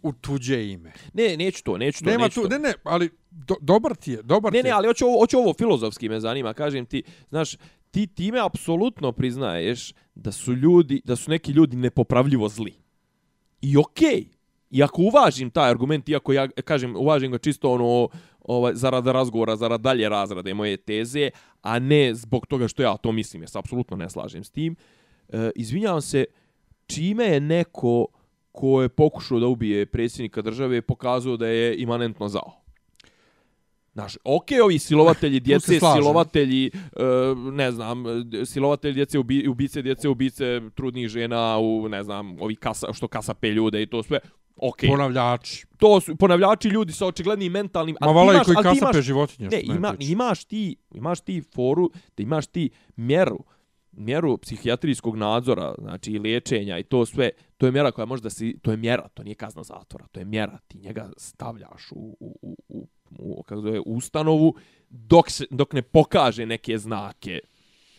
u tuđe ime. ne, neću to, neću to, Nema neću tu, to. ne, ne, ali do, dobar ti je, dobar Ne, ti ne, je. ali hoću ovo, hoću ovo filozofski me zanima, kažem ti, znaš, ti time apsolutno priznaješ da su ljudi, da su neki ljudi nepopravljivo zli. I okej, okay, i ako uvažim taj argument, iako ja kažem, uvažim ga čisto ono, ovaj, zarad razgovora, zarad dalje razrade moje teze, a ne zbog toga što ja to mislim, jer se apsolutno ne slažem s tim, e, izvinjavam se, čime je neko ko je pokušao da ubije predsjednika države pokazao da je imanentno zao. Znaš, okej, ovi silovatelji djece, silovatelji, e, ne znam, silovatelji djece, ubi, ubice djece, ubice trudnih žena, u, ne znam, ovi kasa, što kasape ljude i to sve, okej. Ponavljači. To su ponavljači ljudi sa očiglednim mentalnim... Ma ali ti vala i imaš- koji ali ti kasape imaš- životinje. Ne, ima, imaš ti, imaš ti foru, da imaš ti mjeru, mjeru psihijatrijskog nadzora, znači i liječenja i to sve, to je mjera koja može da si, to je mjera, to nije kazna zatvora, to je mjera, ti njega stavljaš u, u, u, u, u kako zove, ustanovu dok, se, dok ne pokaže neke znake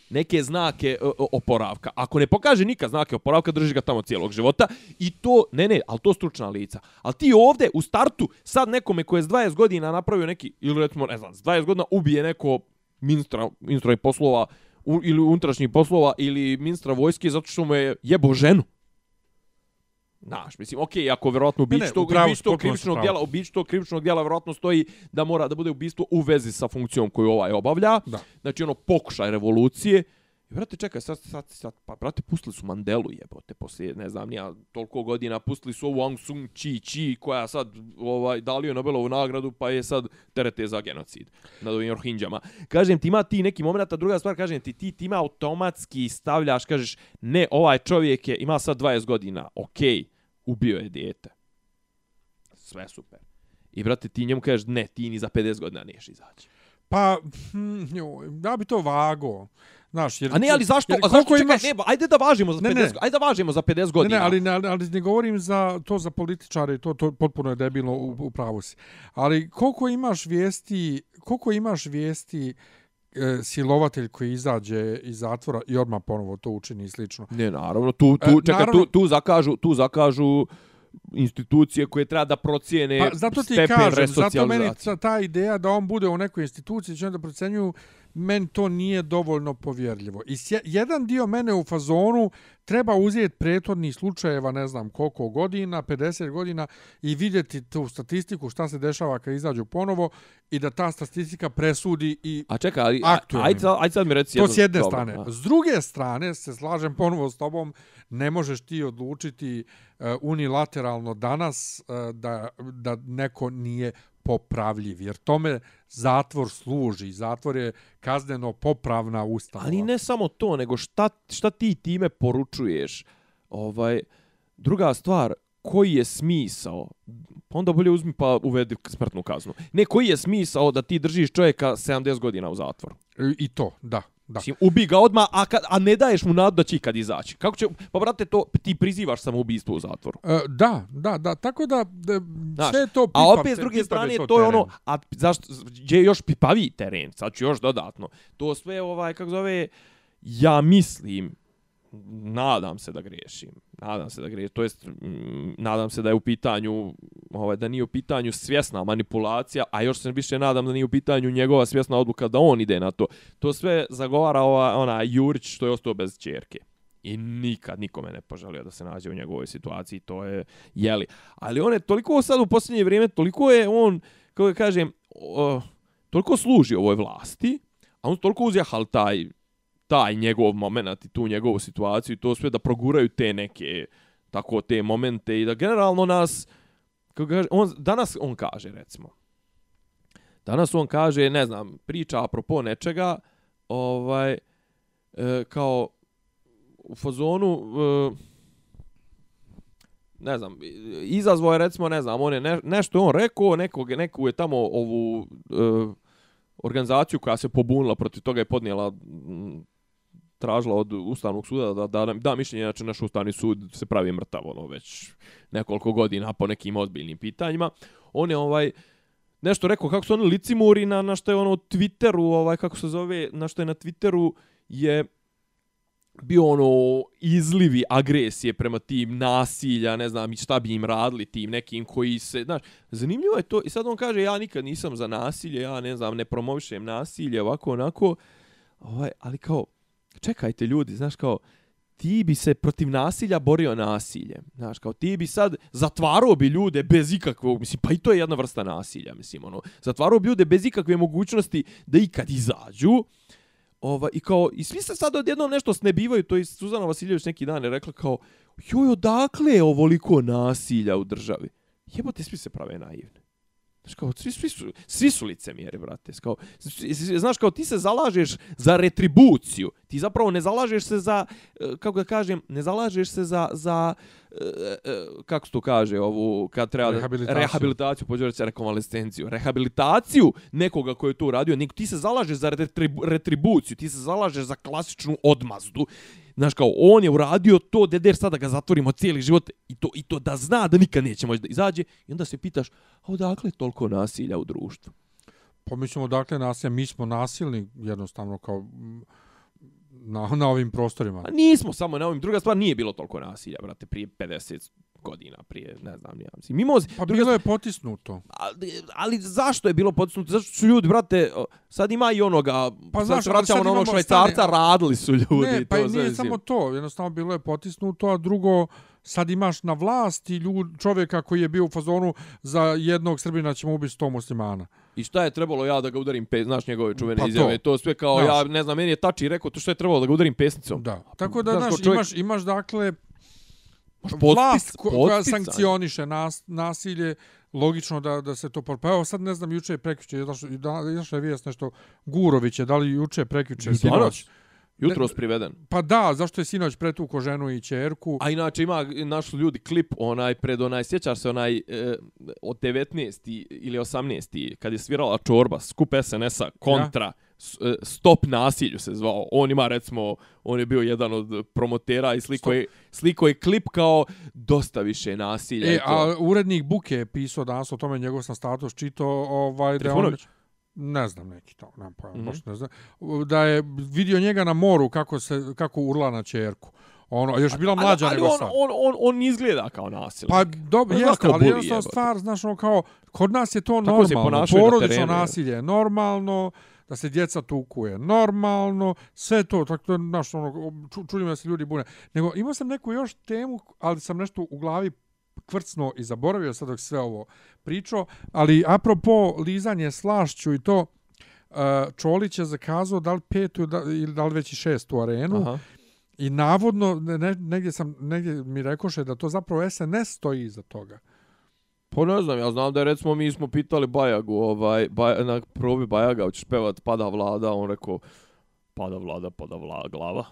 neke znake e, oporavka. Ako ne pokaže nikad znake oporavka, drži ga tamo cijelog života. I to, ne, ne, ali to stručna lica. Ali ti ovde u startu, sad nekome ko je s 20 godina napravio neki, ili recimo, ne znam, s 20 godina ubije neko ministra, ministra i poslova, u, ili unutrašnjih poslova, ili ministra vojske, zato što mu je jebo ženu. Znaš, mislim, okej, okay, ako ne, ubić tog, ubić tog krivičnog djela, ubić tog krivičnog djela verovatno stoji da mora da bude ubistvo u vezi sa funkcijom koju ovaj obavlja. Da. Znači ono pokušaj revolucije. I brate, čekaj, sad, sad, sad, pa brate, pustili su Mandelu jebote, poslije, ne znam, nija toliko godina, pustili su ovu Aung San Chi Chi, koja sad, ovaj, dalio Nobelovu nagradu, pa je sad terete za genocid nad ovim Rohinđama. Kažem ti, ima ti neki moment, a druga stvar, kažem ti, ti time automatski stavljaš, kažeš, ne, ovaj čovjek je, ima sad 20 godina, okej, ubio je dijete. Sve super. I brate, ti njemu kažeš, ne, ti ni za 50 godina niješ izaći. Pa, hm, joj, ja bi to vago. Znaš, jer, A ne, ali zašto? Jer A zašto čekaj, imaš... ne, ba, ajde da važimo za Ne, 50, ne. ajde da važimo za 50 Ne, godina. ne, ali, ne, ali, ali ne govorim za to za političare, to, to potpuno je debilno u, u pravu si. Ali koliko imaš vijesti, koliko imaš vijesti e, silovatelj koji izađe iz zatvora i odmah ponovo to učini i slično. Ne, naravno, tu, tu, E, čekaj, naravno- tu, tu zakažu, tu zakažu institucije koje treba da procijene Pa zato ti stepen kažem, zato meni ta, ta ideja da on bude u nekoj instituciji, će onda procenjuju, meni to nije dovoljno povjerljivo. I jedan dio mene u fazonu treba uzeti prethodnih slučajeva, ne znam koliko godina, 50 godina, i vidjeti tu statistiku šta se dešava kad izađu ponovo i da ta statistika presudi i A čekaj, ali, ajde, ajde sad mi reci To jednu- s jedne dobro, strane. a. S druge strane, se slažem ponovo s tobom, ne možeš ti odlučiti uh, unilateralno danas uh, da, da neko nije popravljiv. Jer tome zatvor služi. Zatvor je kazneno popravna ustanova. Ali ne samo to, nego šta, šta ti time poručuješ? Ovaj, druga stvar, koji je smisao? Pa onda bolje uzmi pa uvedi smrtnu kaznu. Ne, koji je smisao da ti držiš čovjeka 70 godina u zatvoru? I- I to, da. Da. Mislim, ubi ga odmah, a, kad, a ne daješ mu nadu da će ikad izaći. Kako će, pa brate, to ti prizivaš samoubistvo u zatvoru. E, da, da, da. Tako da, da Znaš, sve to A pipa- opet s druge strane to je ono, a zašto gdje je još pipaviji teren, sad ću još dodatno. To sve ovaj kako zove ja mislim nadam se da grešim. Nadam se da grešim. To jest mm, nadam se da je u pitanju ovaj da nije u pitanju svjesna manipulacija, a još se više nadam da nije u pitanju njegova svjesna odluka da on ide na to. To sve zagovara ova ona Jurić što je ostao bez ćerke. I nikad nikome ne poželio da se nađe u njegovoj situaciji, to je jeli. Ali on je toliko sad u posljednje vrijeme, toliko je on, kako kažem, o, toliko služi ovoj vlasti, a on toliko uzjahal taj, taj njegov moment i tu njegovu situaciju i to sve da proguraju te neke tako te momente i da generalno nas kako kaže, on, danas on kaže recimo danas on kaže ne znam priča apropo nečega ovaj e, kao u fazonu e, ne znam, izazvao je recimo, ne znam, on je ne, nešto on rekao, nekog, neku je tamo ovu e, organizaciju koja se pobunila protiv toga je podnijela m, tražila od Ustavnog suda da, da, da mišljenje, znači naš Ustavni sud se pravi mrtav, ono, već nekoliko godina po nekim ozbiljnim pitanjima. On je ovaj, nešto rekao kako su oni licimuri na, na što je ono Twitteru, ovaj, kako se zove, na što je na Twitteru je bio ono izlivi agresije prema tim nasilja, ne znam i šta bi im radili tim nekim koji se, znaš, zanimljivo je to i sad on kaže ja nikad nisam za nasilje, ja ne znam, ne promovišem nasilje, ovako, onako, ovaj, ali kao, čekajte ljudi, znaš, kao, ti bi se protiv nasilja borio nasiljem. Znaš, kao ti bi sad zatvarao bi ljude bez ikakvog, mislim, pa i to je jedna vrsta nasilja, mislim, ono, zatvarao bi ljude bez ikakve mogućnosti da ikad izađu, Ova, I kao, i svi se sad odjednom nešto snebivaju, to i Suzana Vasiljević neki dan je rekla kao, joj, odakle je ovoliko nasilja u državi? Jebote, svi se prave naivni. Znaš, kao, svi, svi, su, svi su licemjeri, brate. Kao, znaš, kao ti se zalažeš za retribuciju. Ti zapravo ne zalažeš se za, e, kako da kažem, ne zalažeš se za, za e, e, kako se to kaže, ovu, kad treba da- Rehabilitaciju. rehabilitaciju pođe se rekonvalescenciju, rehabilitaciju nekoga ko je to uradio, nego ti se zalažeš za retribu, retribuciju, ti se zalažeš za klasičnu odmazdu. Znaš, kao, on je uradio to, deder sada ga zatvorimo cijeli život i to, i to da zna da nikad neće moći da izađe i onda se pitaš, a odakle je toliko nasilja u društvu? Pomislimo dakle nasilja, mi smo nasilni jednostavno kao na, na ovim prostorima. A nismo samo na ovim. Druga stvar, nije bilo toliko nasilja, brate, prije 50 godina, prije, ne znam, ja mislim. Mimo, Pa druga bilo je potisnuto. ali, ali zašto je bilo potisnuto? Zašto su ljudi, brate, sad ima i onoga, Pa sad znaš, se vraćamo na onog švajcarca, stani- radili su ljudi. ne, pa to nije samo to, jednostavno bilo je potisnuto, a drugo, sad imaš na vlasti ljud, čovjeka koji je bio u fazonu za jednog Srbina ćemo ubiti sto muslimana. I šta je trebalo ja da ga udarim, pe, znaš njegove čuvene Pa to. izjave, to sve kao, Znaš. ja ne znam, meni je tači rekao, to što je trebalo da ga udarim pesnicom. Da. Tako da, Znaš, znaš, čovjek- imaš, imaš dakle Vlast ko, koja sankcioniše nas, nasilje, logično da da se to. Pa evo sad ne znam, juče je prekjuče, izašla je vijest nešto, Gurović je, da li juče, prekjuče, I sinoć? jutros priveden. Pa da, zašto je sinoć pretuko ženu i čerku? A inače ima, našli ljudi klip onaj pred onaj, sjećaš se onaj e, od 19. ili 18. kad je svirala Čorba, skup SNS-a, kontra, e, stop nasilju se zvao. On ima recimo, on je bio jedan od promotera i sliko je, sliko je klip kao dosta više nasilja. E, a urednik Buke je pisao danas o tome, njegov sam status čitao, ovaj, da je on, Trifunović? ne znam neki to, nemam pojma, Mhm. baš ne znam, da je vidio njega na moru kako se kako urla na ćerku. Ono, još je bila mlađa ali, ali nego on, sad. on, on, on izgleda kao nasilnik. Pa dobro, jeste, ali jednostavno stvar, znaš, ono kao, kod nas je to Tako normalno, porodično nasilje je normalno, da se djeca tukuje normalno, sve to, tako to, znaš, ono, ču, čudim da se ljudi bune. Nego imao sam neku još temu, ali sam nešto u glavi kvrcno i zaboravio sad dok sve ovo pričao, ali apropo lizanje slašću i to, uh, Čolić je zakazao da li petu da, ili da li već i šestu arenu Aha. i navodno ne, ne- negdje sam negdje mi rekoše da to zapravo SNS stoji iza toga. Pa ne znam, ja znam da je recimo mi smo pitali Bajagu, ovaj, Baj, na probi Bajaga, hoćeš pevat Pada vlada, on rekao, pada vlada, pada vlada, glava.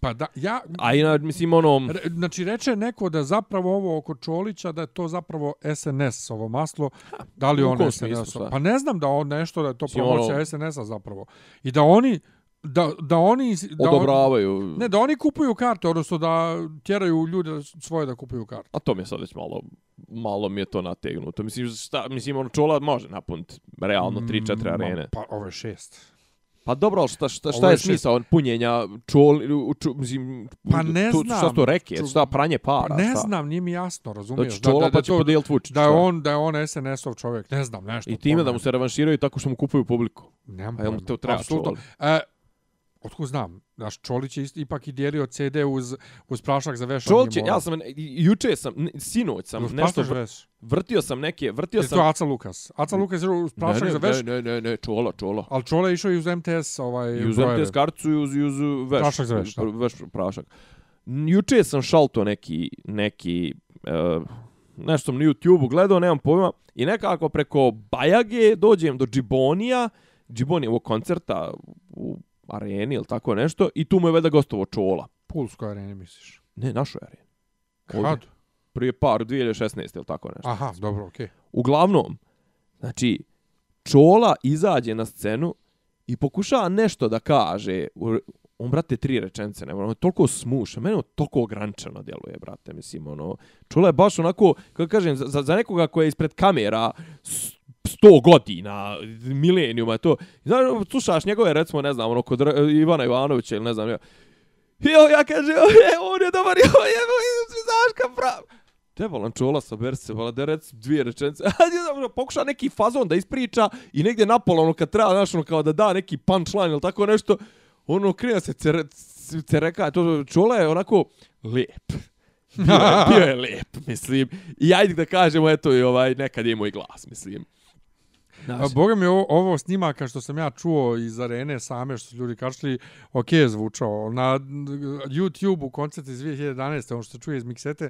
Pa da, ja... A ina, mislim, ono, Re, znači, reče neko da zapravo ovo oko Čolića, da je to zapravo SNS, ovo maslo. Da li on kom smislu, SNS? šta? Pa ne znam da on nešto, da je to Mislim, promocija ono- SNS-a zapravo. I da oni... Da, da oni... Da on- odobravaju. ne, da oni kupuju karte, odnosno da tjeraju ljude svoje da kupuju karte. A to mi je sad već malo, malo mi je to nategnuto. Mislim, šta, mislim, ono, čola može napuniti realno 3-4 Ma, arene. Pa ovo je šest. Pa dobro, ali šta, šta, šta je je smisao punjenja čol, ču, mislim, Pa ne tu, znam. Šta to reke? Ču- Šta pranje para? Pa ne šta? znam, nije mi jasno, razumiješ? Znači, čola pa će Vučić. Da je on, da je on SNS-ov čovjek, ne znam, nešto. I time da mu se revanširaju tako što mu kupuju publiku. Nemam pojma. to treba Apsolutno. E, otkud znam? Naš Čolić je ist- ipak i dijelio CD uz, uz prašak za vešanje. Čolić, je- ja sam, juče sam, ne, sinoć sam Uz nešto, za veš. vrtio sam neke, vrtio Je sam... to Aca Lukas. Aca Lukas je uz prašak ne, za ne, veš, ne, ne, ne, čola, čola. ali Čole je išao i uz MTS ovaj, I uz brojeve. MTS karticu i uz, i uz veš. Prašak za veš, da. Veš prašak. Juče sam šalto neki, neki, uh, nešto sam na YouTube-u gledao, nemam pojma, i nekako preko Bajage dođem do Džibonija, Džibonijevog koncerta u areni ili tako nešto, i tu mu je veda gostovo čola. Pulskoj areni, misliš? Ne, našoj areni. Ovdje. Kad? Prije par, 2016 ili tako nešto. Aha, dobro, okej. Uglavnom, znači, Čola izađe na scenu i pokušava nešto da kaže. U- On, brate, tri rečence, ne, on je toliko smuša, meni on toliko ograničeno djeluje, brate, mislim, ono, Čola je baš onako, kako kažem, za, za nekoga koja je ispred kamera s- sto godina, milenijuma, to, znaš, ono, slušaš njegove, recimo, ne znam, ono, kod Ivana Ivanovića ili ne znam, ja, Jo, ja kažem, e, on je dobar, jo, evo, znaš ka prav. Te volan čola sa berce, vola da rec dvije rečenice. Ajde, ono, pokuša neki fazon da ispriča i negdje napola, ono, kad treba, znaš, ono, kao da da neki punchline ili tako nešto, ono, krije se cere, cereka, to čola je onako lijep. Bio je, bio je lijep, mislim. I ajde da kažemo, eto, i ovaj, nekad je i moj glas, mislim. A, Boga mi ovo, ovo snimaka što sam ja čuo iz arene same što su ljudi kašli, ok je zvučao. Na YouTube-u koncert iz 2011. ono što se čuje iz miksete,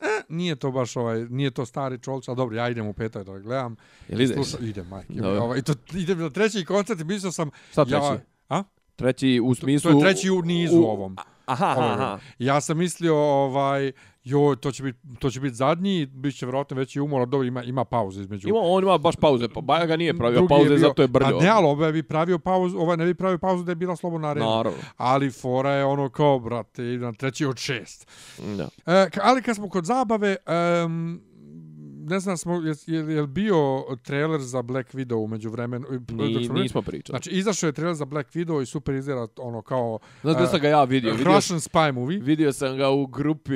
eh, nije to baš ovaj, nije to stari čolč, ali dobro, ja idem u petak da gledam. Jel ideš? Sluša, idem, majke. Ovaj, to, idem na treći koncert i mislio sam... Šta treći? Ja, a? Treći u smislu... To je treći u nizu u, ovom. Aha, aha, aha. Ja sam mislio, ovaj, joj, to će biti to će biti zadnji, biće vjerojatno veći umor, dobro, ima, ima pauze između. Ima, on ima baš pauze, pa Baja ga nije pravio Drugi pauze, bio- zato je brljo. Pa ne, ali ovaj bi pravio pauzu, ovaj ne bi pravio pauzu da je bila slobodna arena. Naravno. Ali fora je ono kao, brate, na treći od šest. Da. E, ali kad smo kod zabave, um, ne znam, smo, je, je, je bio trailer za Black Widow umeđu vremenu? Ni, nismo pričali. Znači, izašao je trailer za Black Widow i super izgleda ono kao Znaš gdje sam ga ja vidio? Vidio, Russian spy movie. vidio sam ga u grupi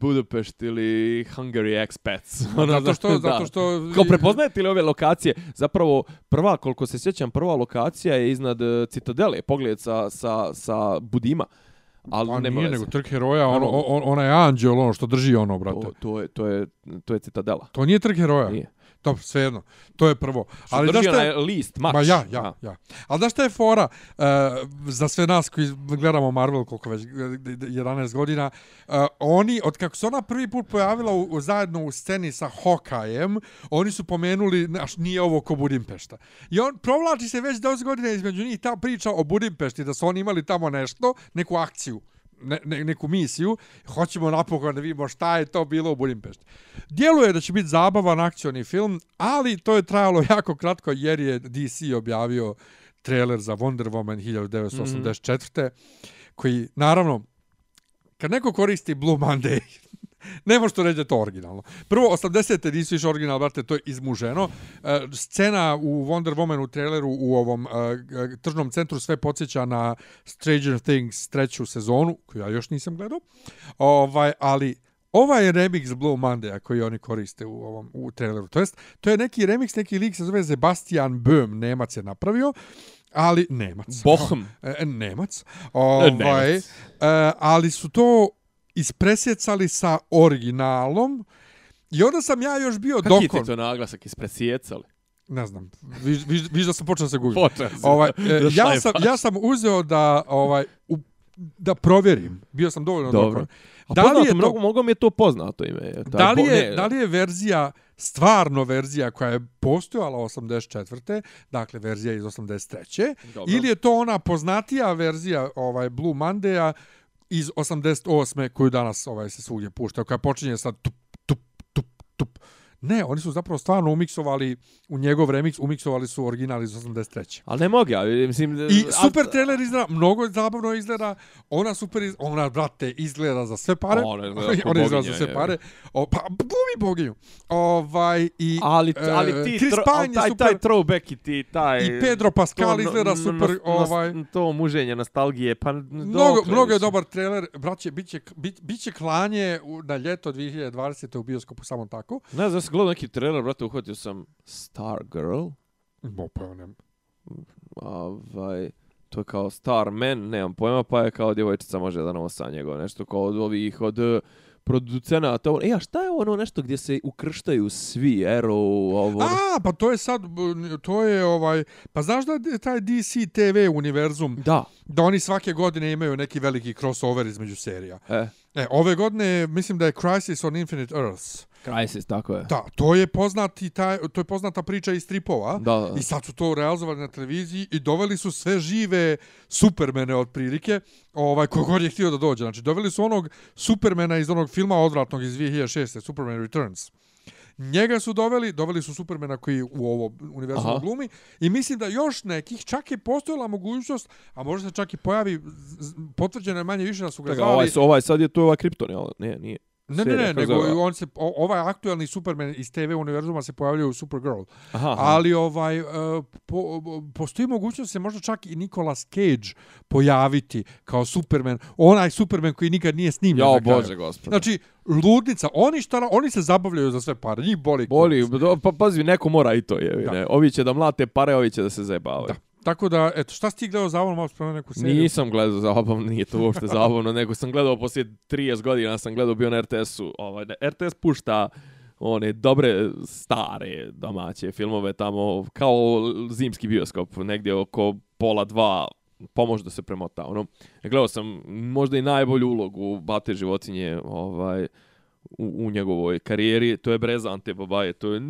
Budapest ili Hungary Expats. Zato što, Da. zato što... Kao prepoznajete li ove lokacije? Zapravo, prva, koliko se sjećam, prva lokacija je iznad e, Citadele, pogled sa, sa, sa Budima. Ali Pa nema nije, nego trg heroja, Ano. on, onaj anđel, ono što drži ono, brate. to, to, je, to, je, to je Citadela. To nije trg heroja. Nije. Dobro, svejedno. To je prvo. Što Ali šta onaj je... list, mač. Ma ja, ja, ja. Ali znaš šta je fora uh, za sve nas koji gledamo Marvel koliko već, 11 godina, uh, oni, od kako se ona prvi put pojavila u, u, zajedno u sceni sa Hawkeyeem, oni su pomenuli, znaš, nije ovo ko Budimpešta. I on provlači se već 10 godina između njih ta priča o Budimpešti, da su oni imali tamo nešto, neku akciju ne, ne, neku misiju, hoćemo napokon da vidimo šta je to bilo u Budimpešti. Djeluje da će biti zabavan akcioni film, ali to je trajalo jako kratko jer je DC objavio trailer za Wonder Woman 1984. koji, naravno, kad neko koristi Blue Monday, ne može to reći da je to originalno. Prvo, 80. nisu više original, brate, to je izmuženo. E, scena u Wonder Woman u traileru u ovom e, tržnom centru sve podsjeća na Stranger Things treću sezonu, koju ja još nisam gledao. Ovaj, ali Ovaj je remix Blue Monday koji oni koriste u ovom u traileru. To jest, to je neki remix, neki lik se zove Sebastian Böhm, Nemac je napravio, ali Nemac. Bohm. E, Nemac. Ovaj, Nemac. e, ali su to ispresjecali sa originalom i onda sam ja još bio Kaki ti dokon. to naglasak ispresjecali? Ne znam, viš, viš, viš da sam počeo se gubim. Počeo. Ovaj, e, ja, sam, ja sam uzeo da ovaj u, da provjerim. Bio sam dovoljno Dobro. dokon. A Da li je to- mnogo, mnogo mi je to poznato ime. Taj Da li, je, ne, da li je verzija, stvarno verzija koja je postojala 84. Dakle, verzija iz 83. Dobro. Ili je to ona poznatija verzija ovaj Blue Monday-a iz 88. koju danas ovaj se svugdje pušta, koja počinje sa tup, tup, tup, tup. Ne, oni su zapravo stvarno umiksovali u njegov remix, umiksovali su original iz 83. Ali ne mogu ja, mislim... I super trailer izgleda, mnogo zabavno izgleda, ona super iz, ona, brate, izgleda za sve pare. Ona izgleda ona izgleda za sve pare. O, pa, glumi boginju. Ovaj, i, Ali, e, ali ti, Chris tro, Pine ali taj, super. taj throwback i ti, taj... I Pedro Pascal to izgleda super, nos- ovaj. To muženje nostalgije, pa... Mnogo, mnogo je dobar trailer. Braće, biće, bit, biće klanje u, na ljeto 2020. u bioskopu samo tako. Ne sam gledao neki trailer, brate, uhvatio sam Star Girl. Bo, pa ne. Ovaj, to je kao Star Man, nemam pojma, pa je kao djevojčica može da nosa njegov, nešto kao od ovih, od eh, producenata. E, a šta je ono nešto gdje se ukrštaju svi, Arrow, ovo... A, pa to je sad, to je ovaj, pa znaš da je taj DC TV univerzum, Da, da oni svake godine imaju neki veliki crossover između serija. e, E, ove godine mislim da je Crisis on Infinite Earths. Crisis, tako je. Da, to je poznati taj, to je poznata priča iz stripova. Da, da. I sad su to realizovali na televiziji i doveli su sve žive supermene od prilike, ovaj, kogod je htio da dođe. Znači, doveli su onog supermena iz onog filma odvratnog iz 2006. Superman Returns. Njega su doveli, doveli su Supermana koji u ovo univerzumu Aha. glumi i mislim da još nekih, čak je postojala mogućnost, a možda se čak i pojavi, potvrđeno je manje više da su ga zvali, ovaj, ovaj sad je to ovaj Krypton, jel? Ne, nije. Ne, ne, ne, nego zove? on se, o, ovaj aktualni Superman iz TV univerzuma se pojavljuje u Supergirl. Aha, aha. Ali ovaj, uh, po, postoji mogućnost da se možda čak i Nicolas Cage pojaviti kao Superman. Onaj Superman koji nikad nije snimljen. Jao. Bože, gospod. Znači, ludnica. Oni, šta, oni se zabavljaju za sve pare. Njih boli. Boli, do- pa pazi, neko mora i to je. Ne? Ovi će da mlate pare, ovi će da se zajebavaju. Da. Tako da, eto, šta si ti gledao za malo spremno neku seriju? Nisam gledao zabavno, nije to uopšte zabavno, nego sam gledao poslije 30 godina, sam gledao bio na RTS-u. Ovaj, RTS pušta one dobre stare domaće filmove tamo kao zimski bioskop negdje oko pola dva pomož da se premota ono gledao sam možda i najbolju ulogu Bate životinje ovaj u, u njegovoj karijeri, to je breza Ante Babaje, to je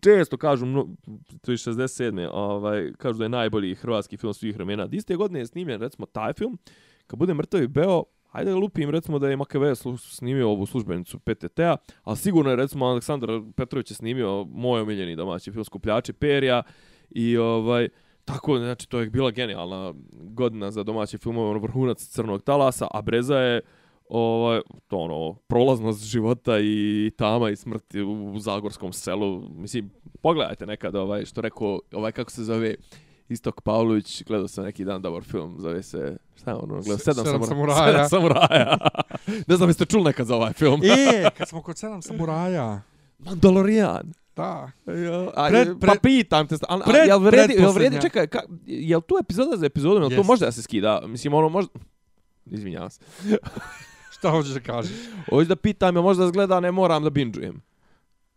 često kažu, mno, to je 67. Ovaj, kažu da je najbolji hrvatski film svih vremena. Iste godine je snimljen, recimo, taj film, kad bude mrtavi Beo, hajde lupim, recimo da je Makave snimio ovu službenicu PTT-a, ali sigurno je, recimo, Aleksandar Petrović je snimio moj omiljeni domaći film Skupljači Perija i ovaj, tako, znači, to je bila genijalna godina za domaći filmove, ono, vrhunac crnog talasa, a Breza je, ovaj to ono prolaznost života i tama i smrti u zagorskom selu mislim pogledajte nekad ovaj što rekao ovaj kako se zove Istok Pavlović gledao sam neki dan dobar film zove se šta ono gledao sedam, sedam samura, samuraja. sedam samuraja ne znam jeste čuli nekad za ovaj film E, kad smo kod sedam samuraja. Mandalorian Da. Ja, a, Pred- pred, pred- pa pitam te, a, a, pred- jel vredi, jel vredi, čekaj, ka, jel tu epizoda za epizodom, jel to Jest. može da se skida? Mislim, ono može... Izvinjavam se. Šta hoćeš da kažeš? Hoću da pitam, jel možda zgleda, ne moram da binđujem.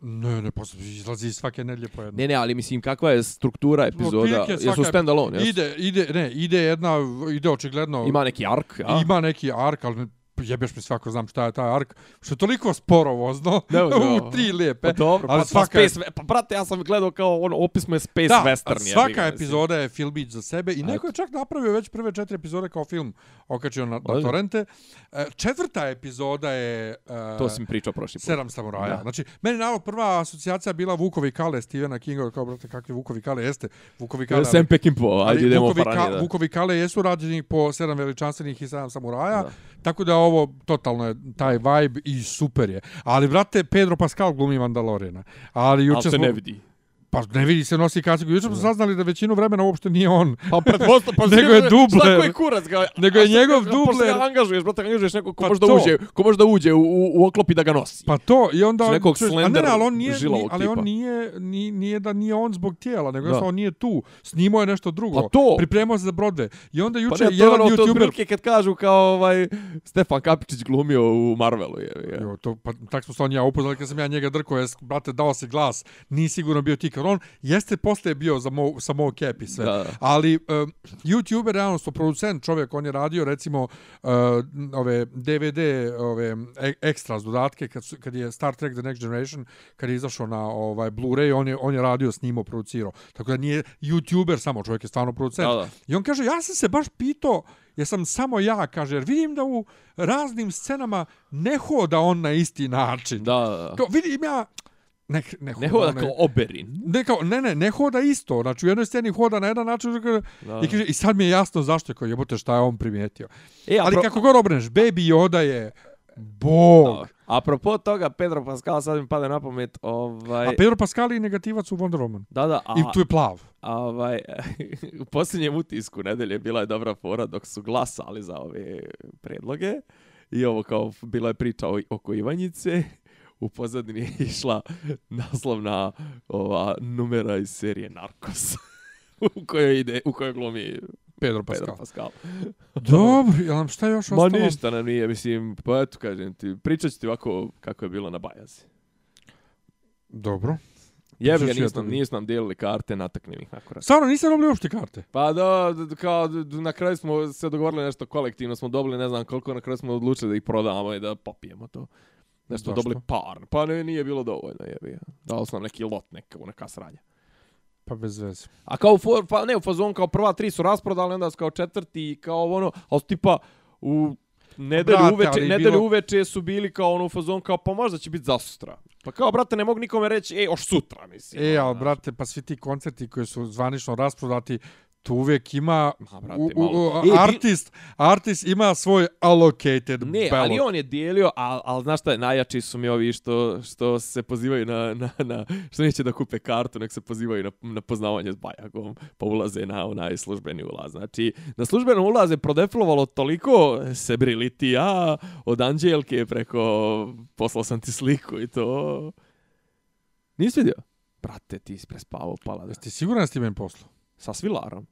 Ne, ne, posle izlazi svake nedlje po jedno. Ne, ne, ali mislim, kakva je struktura epizoda? Otprilike Jesu svaka- stand-alone, jesu? Ide, ide, ne, ide jedna, ide očigledno... Ima neki ark, ja? Ima neki ark, ali jebeš mi svako znam šta je taj ark, što je toliko sporo vozno, u tri lijepe. Pa dobro, ali pa, svaka pa, je- space, pa brate, ja sam gledao kao ono, opis mu je space da, western. a jebi svaka mislim. epizoda je filmić za sebe i neko je čak napravio već prve četiri epizode kao film, okačio na, na torrente. E, Četvrta epizoda je... e, To si mi pričao prošli put. Sedam samuraja. Da. Znači, meni naravno prva asocijacija bila Vukovi Kale, Stephena Kinga, kao brate, kakvi Vukovi Kale jeste. Vukovi Kale, Sam Peckinpah, ajde idemo Vukovi, paranje, Ka, da. Vukovi Kale jesu rađeni po sedam veličanstvenih i sedam samuraja, Da. tako da ovo totalno je taj vibe i super je. Ali, brate, Pedro Pascal glumi Mandaloriana. Ali juče Ali se smo... ne vidi. Pa ne vidi se nosi kacigu. Juče smo saznali da većinu vremena uopšte nije on. Pa pretpostavljam, pa Nego je dubler. Šta koji kurac ga? Nego je njegov Pošto dubler. ga angažuješ, brate, angažuješ nekog ko Pa može da uđe, ko može da uđe u, u, oklop i da ga nosi. Pa to, i onda... Znači nekog čuješ, a ne, slender, ne, ali on nije, ali on nije, nije, nije da nije on zbog tijela, nego Da. jednostavno on nije tu. Snimao je nešto drugo. Pa to. Pripremao se za Broadway. I onda Pa juče ne, je jedan ono, YouTuber... otprilike kad kažu kao ovaj, Stefan Kapičić glumio u Marvelu. Je. Jo, to, pa, tak smo se on ja upoznali kad sam ja njega drkao, brate, dao se glas, nije sigurno bio ti, kad on jeste posle bio za mo, sa mo cap i sve. Da. Ali um, YouTuber, realno, sto producent čovjek, on je radio, recimo, uh, ove DVD, ove e- ekstras dodatke, kad, su, kad je Star Trek The Next Generation, kad je izašao na ovaj Blu-ray, on je, on je radio, snimao, producirao. Tako da nije YouTuber samo, čovjek je stvarno producent. Da, da. I on kaže, ja sam se baš pitao, jesam samo ja, kaže, jer vidim da u raznim scenama ne hoda on na isti način. Da, da, da. Kao, vidim ja, ne, ne, Ne hoda kao oberin. Ne, kao, ne, ne, ne hoda isto. Znači, u jednoj sceni hoda na jedan način, Da. i, kaže, i sad mi je jasno zašto, kao jebote šta je on primijetio. E, Ali apro- kako god obreneš, Baby Yoda je bog. Da. Apropo toga, Pedro Pascal, sad mi pada na pamet, ovaj... A Pedro Pascal je negativac u Wonder Woman. Da, da, a, I tu je plav. a ovaj, u posljednjem utisku nedelje bila je dobra fora dok su glasali za ove predloge i ovo kao bila je priča o, oko Ivanjice, u pozadini je išla naslovna ova numera iz serije Narcos. u kojoj ide, u kojoj glumi Pedro Pedro Pascal. Pascal. Dobro, jel nam šta još Ma ostalo? ništa nam nije, mislim, pa eto kažem ti, pričat ću ti ovako kako je bilo na Bajazi. Dobro. Jebi ga, ja nisu nam, dijelili karte, nataknem ih nakon Stvarno, niste dobili uopšte karte? Pa da, kao na kraju smo se dogovorili nešto kolektivno, smo dobili ne znam koliko, na kraju smo odlučili da ih prodamo i da popijemo to. Nešto Zašto? dobili par, pa ne, nije bilo dovoljno, jebi ga. Dali su nam neki lot, neka, neka sranja. Pa bez veze. A kao, for, pa ne, u fazon kao prva tri su rasprodali, onda su kao četvrti i kao ono, ali tipa u nedelju Brate, uveče, nedelju bilo- uveče su bili kao ono u fazon kao pa možda će biti za sutra. Pa kao, brate, ne mogu nikome reći, ej, oš sutra, mislim. E, ono, ali brate, pa svi ti koncerti koji su zvanično rasprodati, tu uvijek ima Ma, brate, u, u, E, artist, artist ima svoj allocated Ne, ballot. ali on je dijelio, ali al, znaš šta je, najjači su mi ovi što, što se pozivaju na, na, na, što neće da kupe kartu, nek se pozivaju na, na poznavanje s Bajagom, pa ulaze na onaj službeni ulaz. Znači, na službenom ulaze prodeflovalo toliko sebrilitija od Anđelke preko poslao sam ti sliku i to. Nisi vidio? Brate, ti si prespavao pala. Jesi ti siguran da si ti meni poslu? Sa Svilarom.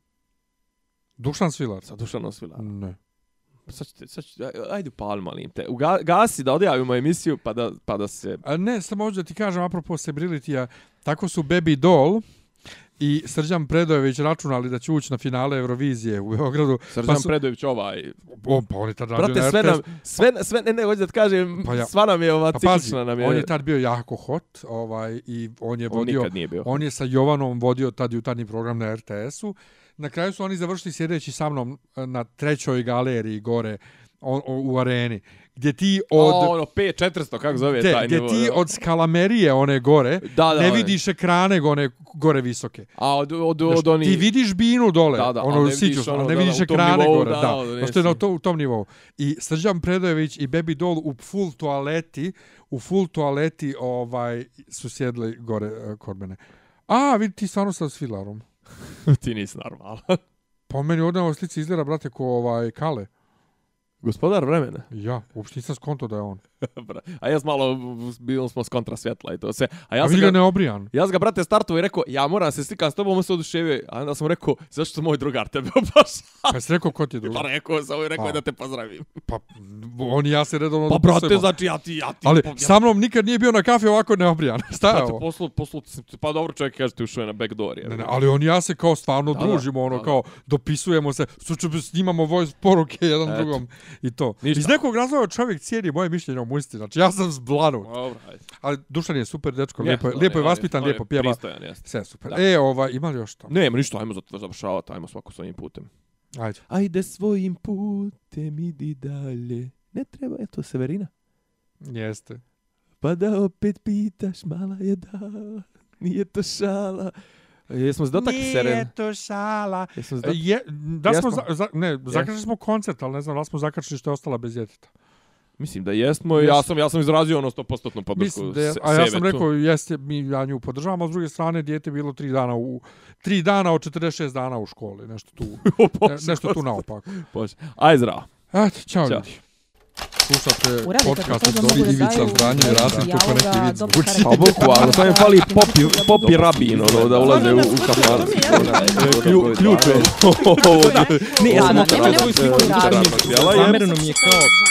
Dušan Svilar? Sa Dušanom Svilarom. Ne. sad ću, te- sad ću, aj- ajde upali, molim te. Uga, gasi da odjavimo emisiju, pa da, pa da se... A ne, samo možda ti kažem, apropo Sebrilityja, tako su Baby Doll i Srđan Predojević računali da će ući na finale Eurovizije u Beogradu. Srđan su- Predović ovaj... O, pa on je tad radio Brate, na sve RTS. nam, sve, sve, ne, ne, hoću da ti kažem, Pa ja- sva nam je ova Pa pazi, ciklična nam je... on je tad bio jako hot ovaj, i on je On vodio... nikad nije bio. On je sa Jovanom vodio tad jutarnji program na RTS-u. Na kraju su oni završili sjedeći sa mnom e, na trećoj galeriji gore o, o, u areni. Gdje ti od... O, ono, P400, kako zove Te, taj gdje nivo. ti da. od skalamerije one gore Da, da, ne one. vidiš ekrane one gore visoke. A od, od, Znaš, od oni... Ti vidiš binu dole, Da, da, ono ne vidiš ono, ne da, vidiš da, ekrane nivou, gore. da, Da, da, da, na to, u tom nivou. I Srđan Predojević i Baby Doll u full toaleti, u full toaleti ovaj, su sjedli gore uh, kod mene. A, vidi ti stvarno sa svilarom. ti nisi normalan. Pa meni ovdje na slici izgleda, brate, ko ovaj Kale. Gospodar vremena. Ja, uopšte nisam skonto da je on. A sam malo, bili smo s kontra svjetla i to sve. A Ja A sam ga, neobrijan. ja sam ga, brate, startovao i rekao, ja moram se slikati s tobom, on se oduševio. A onda sam rekao, zašto moj drugar tebe obašao? Pa jesi rekao ko ti je drugi? Pa rekao sam i rekao A. je da te pozdravim. Pa, on i ja se redovno Pa brate, dopisujemo. znači ja ti, ja ti... Ali pa, ja, sa mnom nikad nije bio na kafe ovako neobrijan. Šta je Brate, ovo? poslu, poslu, pa dobro čovjek kaže ti ušao je na backdoor. Je. Ne, ne, ali on i ja se kao stvarno Da, da, družimo, ono da, da. kao dopisujemo se, snimamo voice poruke jedan Eto. drugom i to. Ništa. Iz nekog razloga čovjek cijeni moje mišljenje o muzici, znači ja sam zblanut. Dobro, ajde. Ali Dušan je super dečko, lijepo, je, lijepo je vaspitan, lijepo pjeva. Pristojan, jeste. Sve je super. Da. E, ova, ima li još to? Nema ništa, ajmo za- završavati, ajmo svako svojim putem. Ajde. Ajde svojim putem, idi dalje. Ne treba, eto, Severina. Jeste. Pa da opet pitaš, mala je da, nije to šala. Jesmo se dotakli Serena? to šala. Jesmo se dotakli? Je, da smo, Jesmo. za, za, ne, zakačili smo koncert, ali ne znam da smo zakačili što je ostala bez djeteta. Mislim da jesmo, ja Jesmo. sam, ja sam izrazio ono 100% podršku Mislim da je, a ja sam rekao, jeste, mi ja nju podržavam, a s druge strane, dijete je bilo tri dana u, tri dana od 46 dana u školi, nešto tu, ne, nešto tu naopako. Bože. Aj zdravo. Eto, čao, ljudi. Slušate podcast od Dobri Ivica Zdanje i Rasim, kako neki dobro zvuči. Pa bukvalno, samo im fali popi, popi rabin, ono, da ulaze u, u kafan. Klju- Ključ je. Ne, ja sam nema je sliku djela je- Zamereno mi je kao